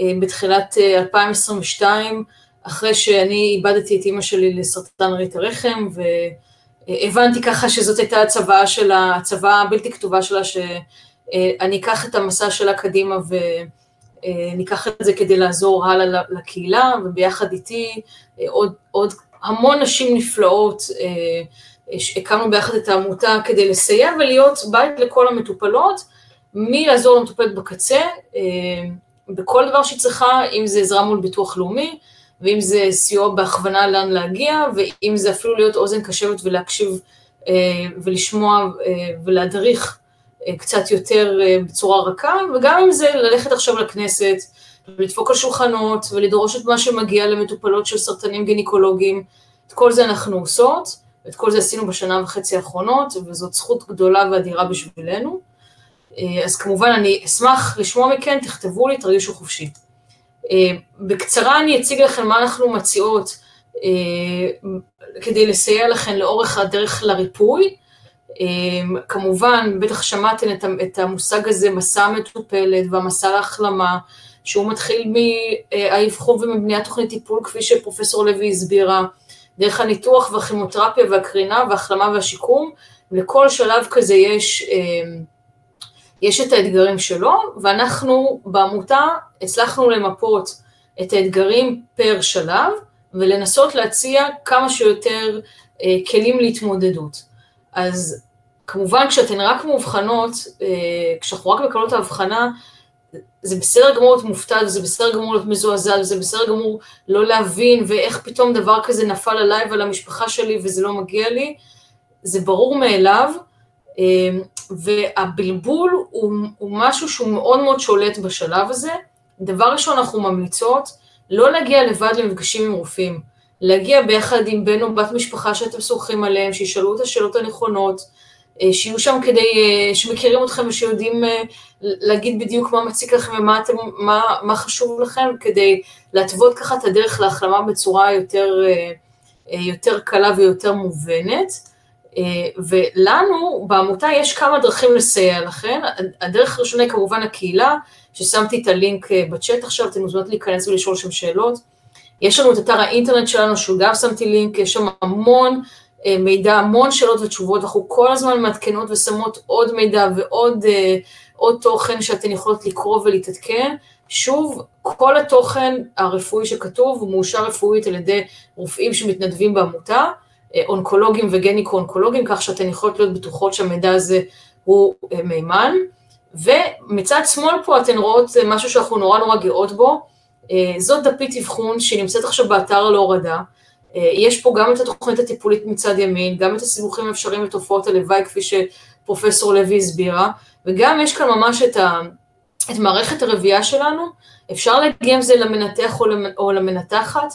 אה, בתחילת 2022, אה, אחרי שאני איבדתי את אימא שלי לסרטן ריט הרחם, והבנתי ככה שזאת הייתה הצוואה שלה, הצוואה הבלתי כתובה שלה, שאני אקח את המסע שלה קדימה ו... אה, ניקח את זה כדי לעזור הלאה לקהילה, וביחד איתי אה, עוד, עוד המון נשים נפלאות, אה, הקמנו ביחד את העמותה כדי לסייע ולהיות בית לכל המטופלות, מלעזור למטופלת בקצה, בכל דבר שהיא צריכה, אם זה עזרה מול ביטוח לאומי, ואם זה סיוע בהכוונה לאן להגיע, ואם זה אפילו להיות אוזן קשבת ולהקשיב ולשמוע ולהדריך קצת יותר אה, בצורה רכה, וגם אם זה ללכת עכשיו לכנסת, ולדפוק על שולחנות, ולדרוש את מה שמגיע למטופלות של סרטנים גינקולוגיים, את כל זה אנחנו עושות, ואת כל זה עשינו בשנה וחצי האחרונות, וזאת זכות גדולה ואדירה בשבילנו. אה, אז כמובן אני אשמח לשמוע מכן, תכתבו לי, תרגישו חופשי. אה, בקצרה אני אציג לכם מה אנחנו מציעות כדי לסייע לכם לאורך הדרך לריפוי. אמ, כמובן, בטח שמעתם את המושג הזה, מסע מטופלת והמסע להחלמה, שהוא מתחיל מהאבחון ומבניית תוכנית טיפול, כפי שפרופסור לוי הסבירה, דרך הניתוח והכימותרפיה והקרינה וההחלמה והשיקום, לכל שלב כזה יש, אמ, יש את האתגרים שלו, ואנחנו בעמותה הצלחנו למפות את האתגרים פר שלב, ולנסות להציע כמה שיותר אה, כלים להתמודדות. אז כמובן כשאתן רק מאובחנות, אה, כשאנחנו רק מקבלות ההבחנה, זה בסדר גמור להיות מופתע, זה בסדר גמור להיות מזועזע, זה בסדר גמור לא להבין, ואיך פתאום דבר כזה נפל עליי ועל המשפחה שלי וזה לא מגיע לי, זה ברור מאליו, אה, והבלבול הוא, הוא משהו שהוא מאוד מאוד שולט בשלב הזה. דבר ראשון, אנחנו ממליצות לא להגיע לבד למפגשים עם רופאים, להגיע ביחד עם בן או בת משפחה שאתם סומכים עליהם, שישאלו את השאלות הנכונות, אה, שיהיו שם כדי, אה, שמכירים אתכם ושיודעים אה, להגיד בדיוק מה מציק לכם ומה אתם, מה, מה חשוב לכם, כדי להתוות ככה את הדרך להחלמה בצורה יותר, יותר קלה ויותר מובנת. ולנו בעמותה יש כמה דרכים לסייע לכם. הדרך הראשונה היא כמובן הקהילה, ששמתי את הלינק בצ'אט עכשיו, אתם מוזמנות להיכנס ולשאול שם שאלות. יש לנו את אתר האינטרנט שלנו, שהוא גם שמתי לינק, יש שם המון אה, מידע, המון שאלות ותשובות, אנחנו כל הזמן מעדכנות ושמות עוד מידע ועוד אה, עוד תוכן שאתן יכולות לקרוא ולהתעדכן. שוב, כל התוכן הרפואי שכתוב הוא מאושר רפואית על ידי רופאים שמתנדבים בעמותה, אה, אונקולוגים וגניקו-אונקולוגים, כך שאתן יכולות להיות בטוחות שהמידע הזה הוא מימן. ומצד שמאל פה אתן רואות משהו שאנחנו נורא נורא גאות בו, זאת דפית אבחון שנמצאת עכשיו באתר להורדה, אה, יש פה גם את התוכנית הטיפולית מצד ימין, גם את הסיבוכים האפשריים לתופעות הלוואי, כפי שפרופסור לוי הסבירה, וגם יש כאן ממש את, ה, את מערכת הרבייה שלנו, אפשר להגיע עם זה למנתח או למנתחת,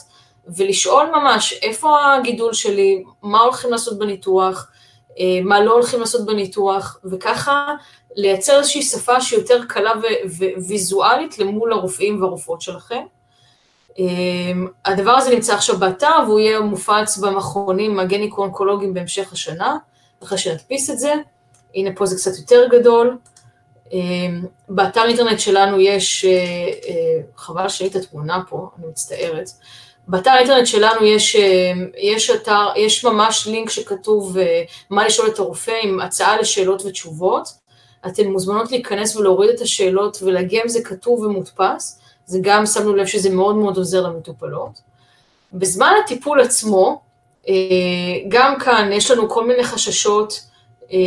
ולשאול ממש איפה הגידול שלי, מה הולכים לעשות בניתוח, אה, מה לא הולכים לעשות בניתוח, וככה לייצר איזושהי שפה שהיא יותר קלה וויזואלית למול הרופאים והרופאות שלכם. אמ, הדבר הזה נמצא עכשיו באתר והוא יהיה מופץ במכונים הגניקו-אונקולוגיים בהמשך השנה, אחרי שנדפיס את זה. הנה פה זה קצת יותר גדול. אמ, באתר אינטרנט שלנו יש, אה, אה, חבל שאין את התמונה פה, אני מצטערת. באתר האינטרנט שלנו יש, אה, יש, אתר, יש ממש לינק שכתוב מה לשאול את הרופא עם הצעה לשאלות ותשובות. אתן מוזמנות להיכנס ולהוריד את השאלות ולהגיע עם זה כתוב ומודפס. זה גם שמנו לב שזה מאוד מאוד עוזר למטופלות. בזמן הטיפול עצמו, אה, גם כאן יש לנו כל מיני חששות, אה,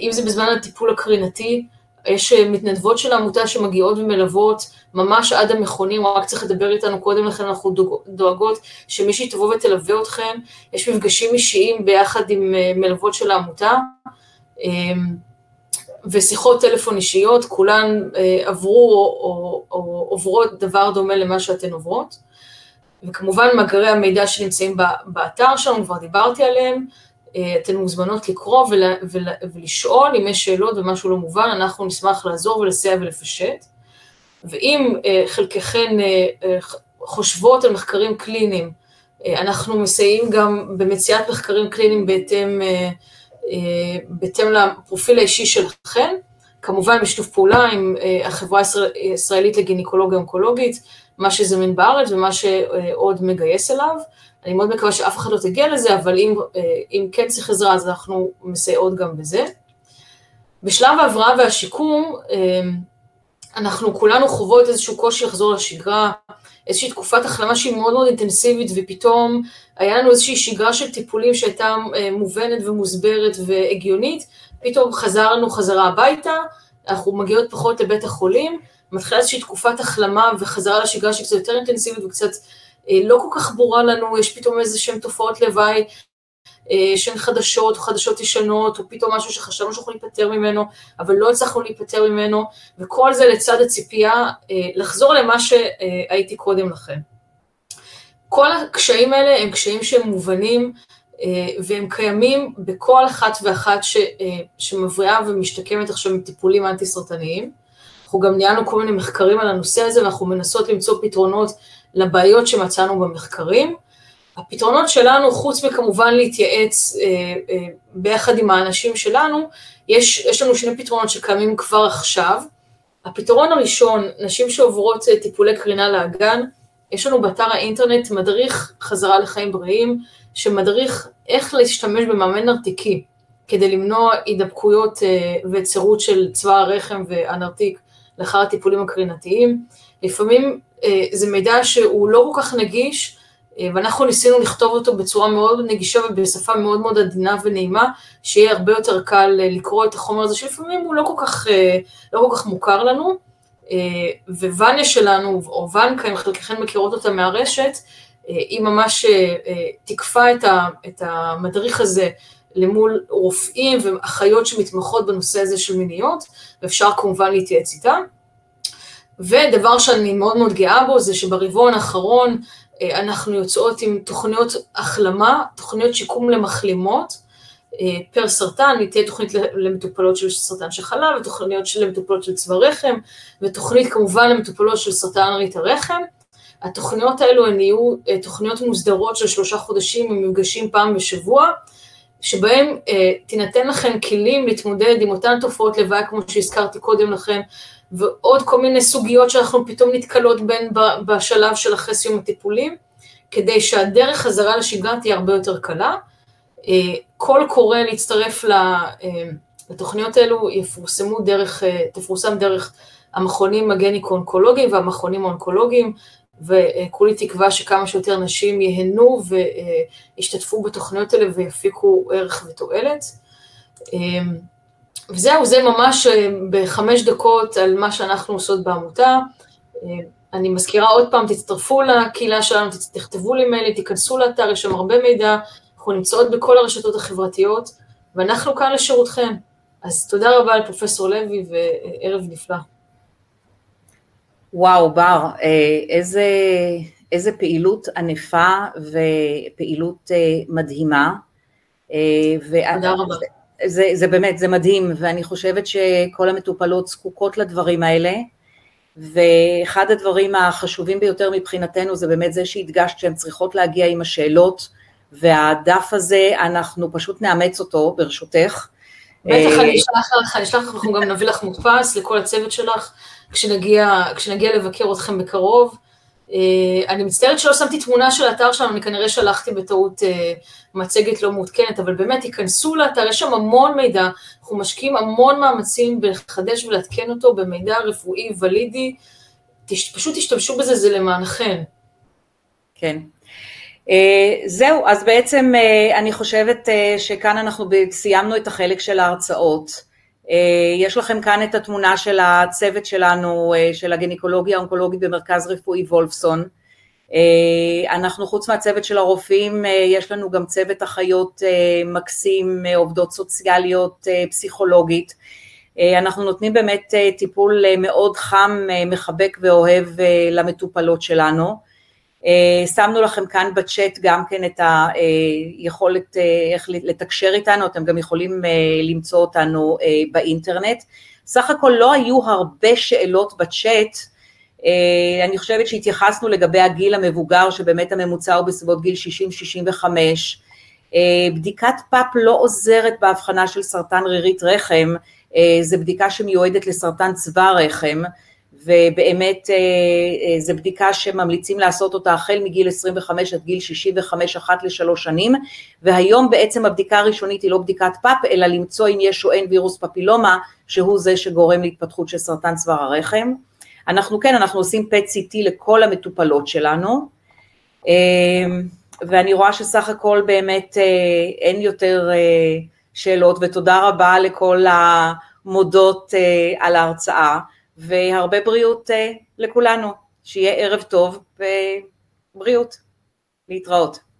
אם זה בזמן הטיפול הקרינתי, יש אה, מתנדבות של העמותה שמגיעות ומלוות ממש עד המכונים, רק צריך לדבר איתנו קודם לכן, אנחנו דואגות שמישהי תבוא ותלווה אתכם, יש מפגשים אישיים ביחד עם מלוות של העמותה. ושיחות טלפון אישיות, כולן עברו או, או, או עוברות דבר דומה למה שאתן עוברות. וכמובן מאגרי המידע שנמצאים באתר שלנו, כבר דיברתי עליהם, אתן מוזמנות לקרוא ול, ול, ולשאול אם יש שאלות ומשהו לא מובן, אנחנו נשמח לעזור ולסייע ולפשט. ואם חלקכן חושבות על מחקרים קליניים, אנחנו מסייעים גם במציאת מחקרים קליניים בהתאם, בהתאם לפרופיל האישי שלכן, כמובן בשיתוף פעולה עם החברה הישראלית לגינקולוגיה אונקולוגית, מה שזמין בארץ ומה שעוד מגייס אליו. אני מאוד מקווה שאף אחד לא תגיע לזה, אבל אם, אם כן צריך עזרה, אז אנחנו מסייעות גם בזה. בשלב ההבראה והשיקום, אנחנו כולנו חוות איזשהו קושי לחזור לשגרה, איזושהי תקופת החלמה שהיא מאוד מאוד אינטנסיבית, ופתאום היה לנו איזושהי שגרה של טיפולים שהייתה מובנת ומוסברת והגיונית, פתאום חזרנו חזרה הביתה, אנחנו מגיעות פחות לבית החולים, מתחילה איזושהי תקופת החלמה וחזרה לשגרה שהיא קצת יותר אינטנסיבית וקצת לא כל כך ברורה לנו, יש פתאום איזה שהן תופעות לוואי שהן חדשות או חדשות ישנות, או פתאום משהו שחשבנו שאנחנו להיפטר ממנו, אבל לא הצלחנו להיפטר ממנו, וכל זה לצד הציפייה לחזור למה שהייתי קודם לכן. כל הקשיים האלה הם קשיים שהם מובנים, והם קיימים בכל אחת ואחת שמבריאה ומשתקמת עכשיו מטיפולים אנטי-סרטניים. אנחנו גם ניהלנו כל מיני מחקרים על הנושא הזה, ואנחנו מנסות למצוא פתרונות לבעיות שמצאנו במחקרים. הפתרונות שלנו, חוץ מכמובן להתייעץ אה, אה, ביחד עם האנשים שלנו, יש, יש לנו שני פתרונות שקיימים כבר עכשיו. הפתרון הראשון, נשים שעוברות טיפולי קרינה לאגן, יש לנו באתר האינטרנט מדריך חזרה לחיים בריאים, שמדריך איך להשתמש במאמן נרתיקי, כדי למנוע הידבקויות וצרות של צבא הרחם והנרתיק לאחר הטיפולים הקרינתיים. לפעמים זה מידע שהוא לא כל כך נגיש, ואנחנו ניסינו לכתוב אותו בצורה מאוד נגישה ובשפה מאוד מאוד עדינה ונעימה, שיהיה הרבה יותר קל לקרוא את החומר הזה, שלפעמים הוא לא כל כך, לא כל כך מוכר לנו. ווניה שלנו, או ונקה, אם חלקכן מכירות אותה מהרשת, היא ממש תיקפה את המדריך הזה למול רופאים ואחיות שמתמחות בנושא הזה של מיניות, ואפשר כמובן להתייעץ איתה. ודבר שאני מאוד מאוד גאה בו, זה שברבעון האחרון אנחנו יוצאות עם תוכניות החלמה, תוכניות שיקום למחלימות, פר סרטן, תהיה תוכנית למטופלות של סרטן שחלה, ותוכניות למטופלות של צבא רחם, ותוכנית כמובן למטופלות של סרטן ריט הרחם. התוכניות האלו הן יהיו תוכניות מוסדרות של שלושה חודשים עם מפגשים פעם בשבוע, שבהם תינתן לכם כלים להתמודד עם אותן תופעות לוואי, כמו שהזכרתי קודם לכן, ועוד כל מיני סוגיות שאנחנו פתאום נתקלות בהן בשלב של אחרי סיום הטיפולים, כדי שהדרך חזרה לשגרה תהיה הרבה יותר קלה. כל קורא להצטרף לתוכניות האלו יפורסמו דרך, תפורסם דרך המכונים הגניקו-אונקולוגיים והמכונים האונקולוגיים, וכולי תקווה שכמה שיותר נשים ייהנו וישתתפו בתוכניות האלה ויפיקו ערך ותועלת. וזהו, זה ממש בחמש דקות על מה שאנחנו עושות בעמותה. אני מזכירה עוד פעם, תצטרפו לקהילה שלנו, תכתבו לי מייל, תיכנסו לאתר, יש שם הרבה מידע, אנחנו נמצאות בכל הרשתות החברתיות, ואנחנו כאן לשירותכם. אז תודה רבה לפרופסור לוי וערב נפלא. וואו, בר, איזה, איזה פעילות ענפה ופעילות מדהימה. תודה רבה. זה, זה באמת, זה מדהים, ואני חושבת שכל המטופלות זקוקות לדברים האלה, ואחד הדברים החשובים ביותר מבחינתנו זה באמת זה שהדגשת שהן צריכות להגיע עם השאלות, והדף הזה, אנחנו פשוט נאמץ אותו, ברשותך. בטח, אני אשלח לך, אני אשלח לך, אנחנו גם נביא לך מודפס לכל הצוות שלך, כשנגיע, כשנגיע לבקר אתכם בקרוב. אני מצטערת שלא שמתי תמונה של האתר שלנו, אני כנראה שלחתי בטעות מצגת לא מעודכנת, אבל באמת תיכנסו לאתר, יש שם המון מידע, אנחנו משקיעים המון מאמצים בלחדש ולעדכן אותו במידע רפואי ולידי, פשוט תשתמשו בזה, זה למענכם. כן. זהו, אז בעצם אני חושבת שכאן אנחנו סיימנו את החלק של ההרצאות. יש לכם כאן את התמונה של הצוות שלנו, של הגניקולוגיה האונקולוגית במרכז רפואי וולפסון. אנחנו חוץ מהצוות של הרופאים, יש לנו גם צוות אחיות מקסים, עובדות סוציאליות, פסיכולוגית, אנחנו נותנים באמת טיפול מאוד חם, מחבק ואוהב למטופלות שלנו. שמנו לכם כאן בצ'אט גם כן את היכולת איך לתקשר איתנו, אתם גם יכולים למצוא אותנו באינטרנט. סך הכל לא היו הרבה שאלות בצ'אט, אה, אני חושבת שהתייחסנו לגבי הגיל המבוגר, שבאמת הממוצע הוא בסביבות גיל 60-65. אה, בדיקת פאפ לא עוזרת בהבחנה של סרטן רירית רחם, אה, זו בדיקה שמיועדת לסרטן צבא רחם, ובאמת זו בדיקה שממליצים לעשות אותה החל מגיל 25 עד גיל 65 אחת לשלוש שנים, והיום בעצם הבדיקה הראשונית היא לא בדיקת פאפ, אלא למצוא אם יש או אין וירוס פפילומה, שהוא זה שגורם להתפתחות של סרטן צוואר הרחם. אנחנו כן, אנחנו עושים פט סיטי לכל המטופלות שלנו, אמ, ואני רואה שסך הכל באמת אה, אין יותר אה, שאלות, ותודה רבה לכל המודות אה, על ההרצאה, והרבה בריאות לכולנו, שיהיה ערב טוב ובריאות, להתראות.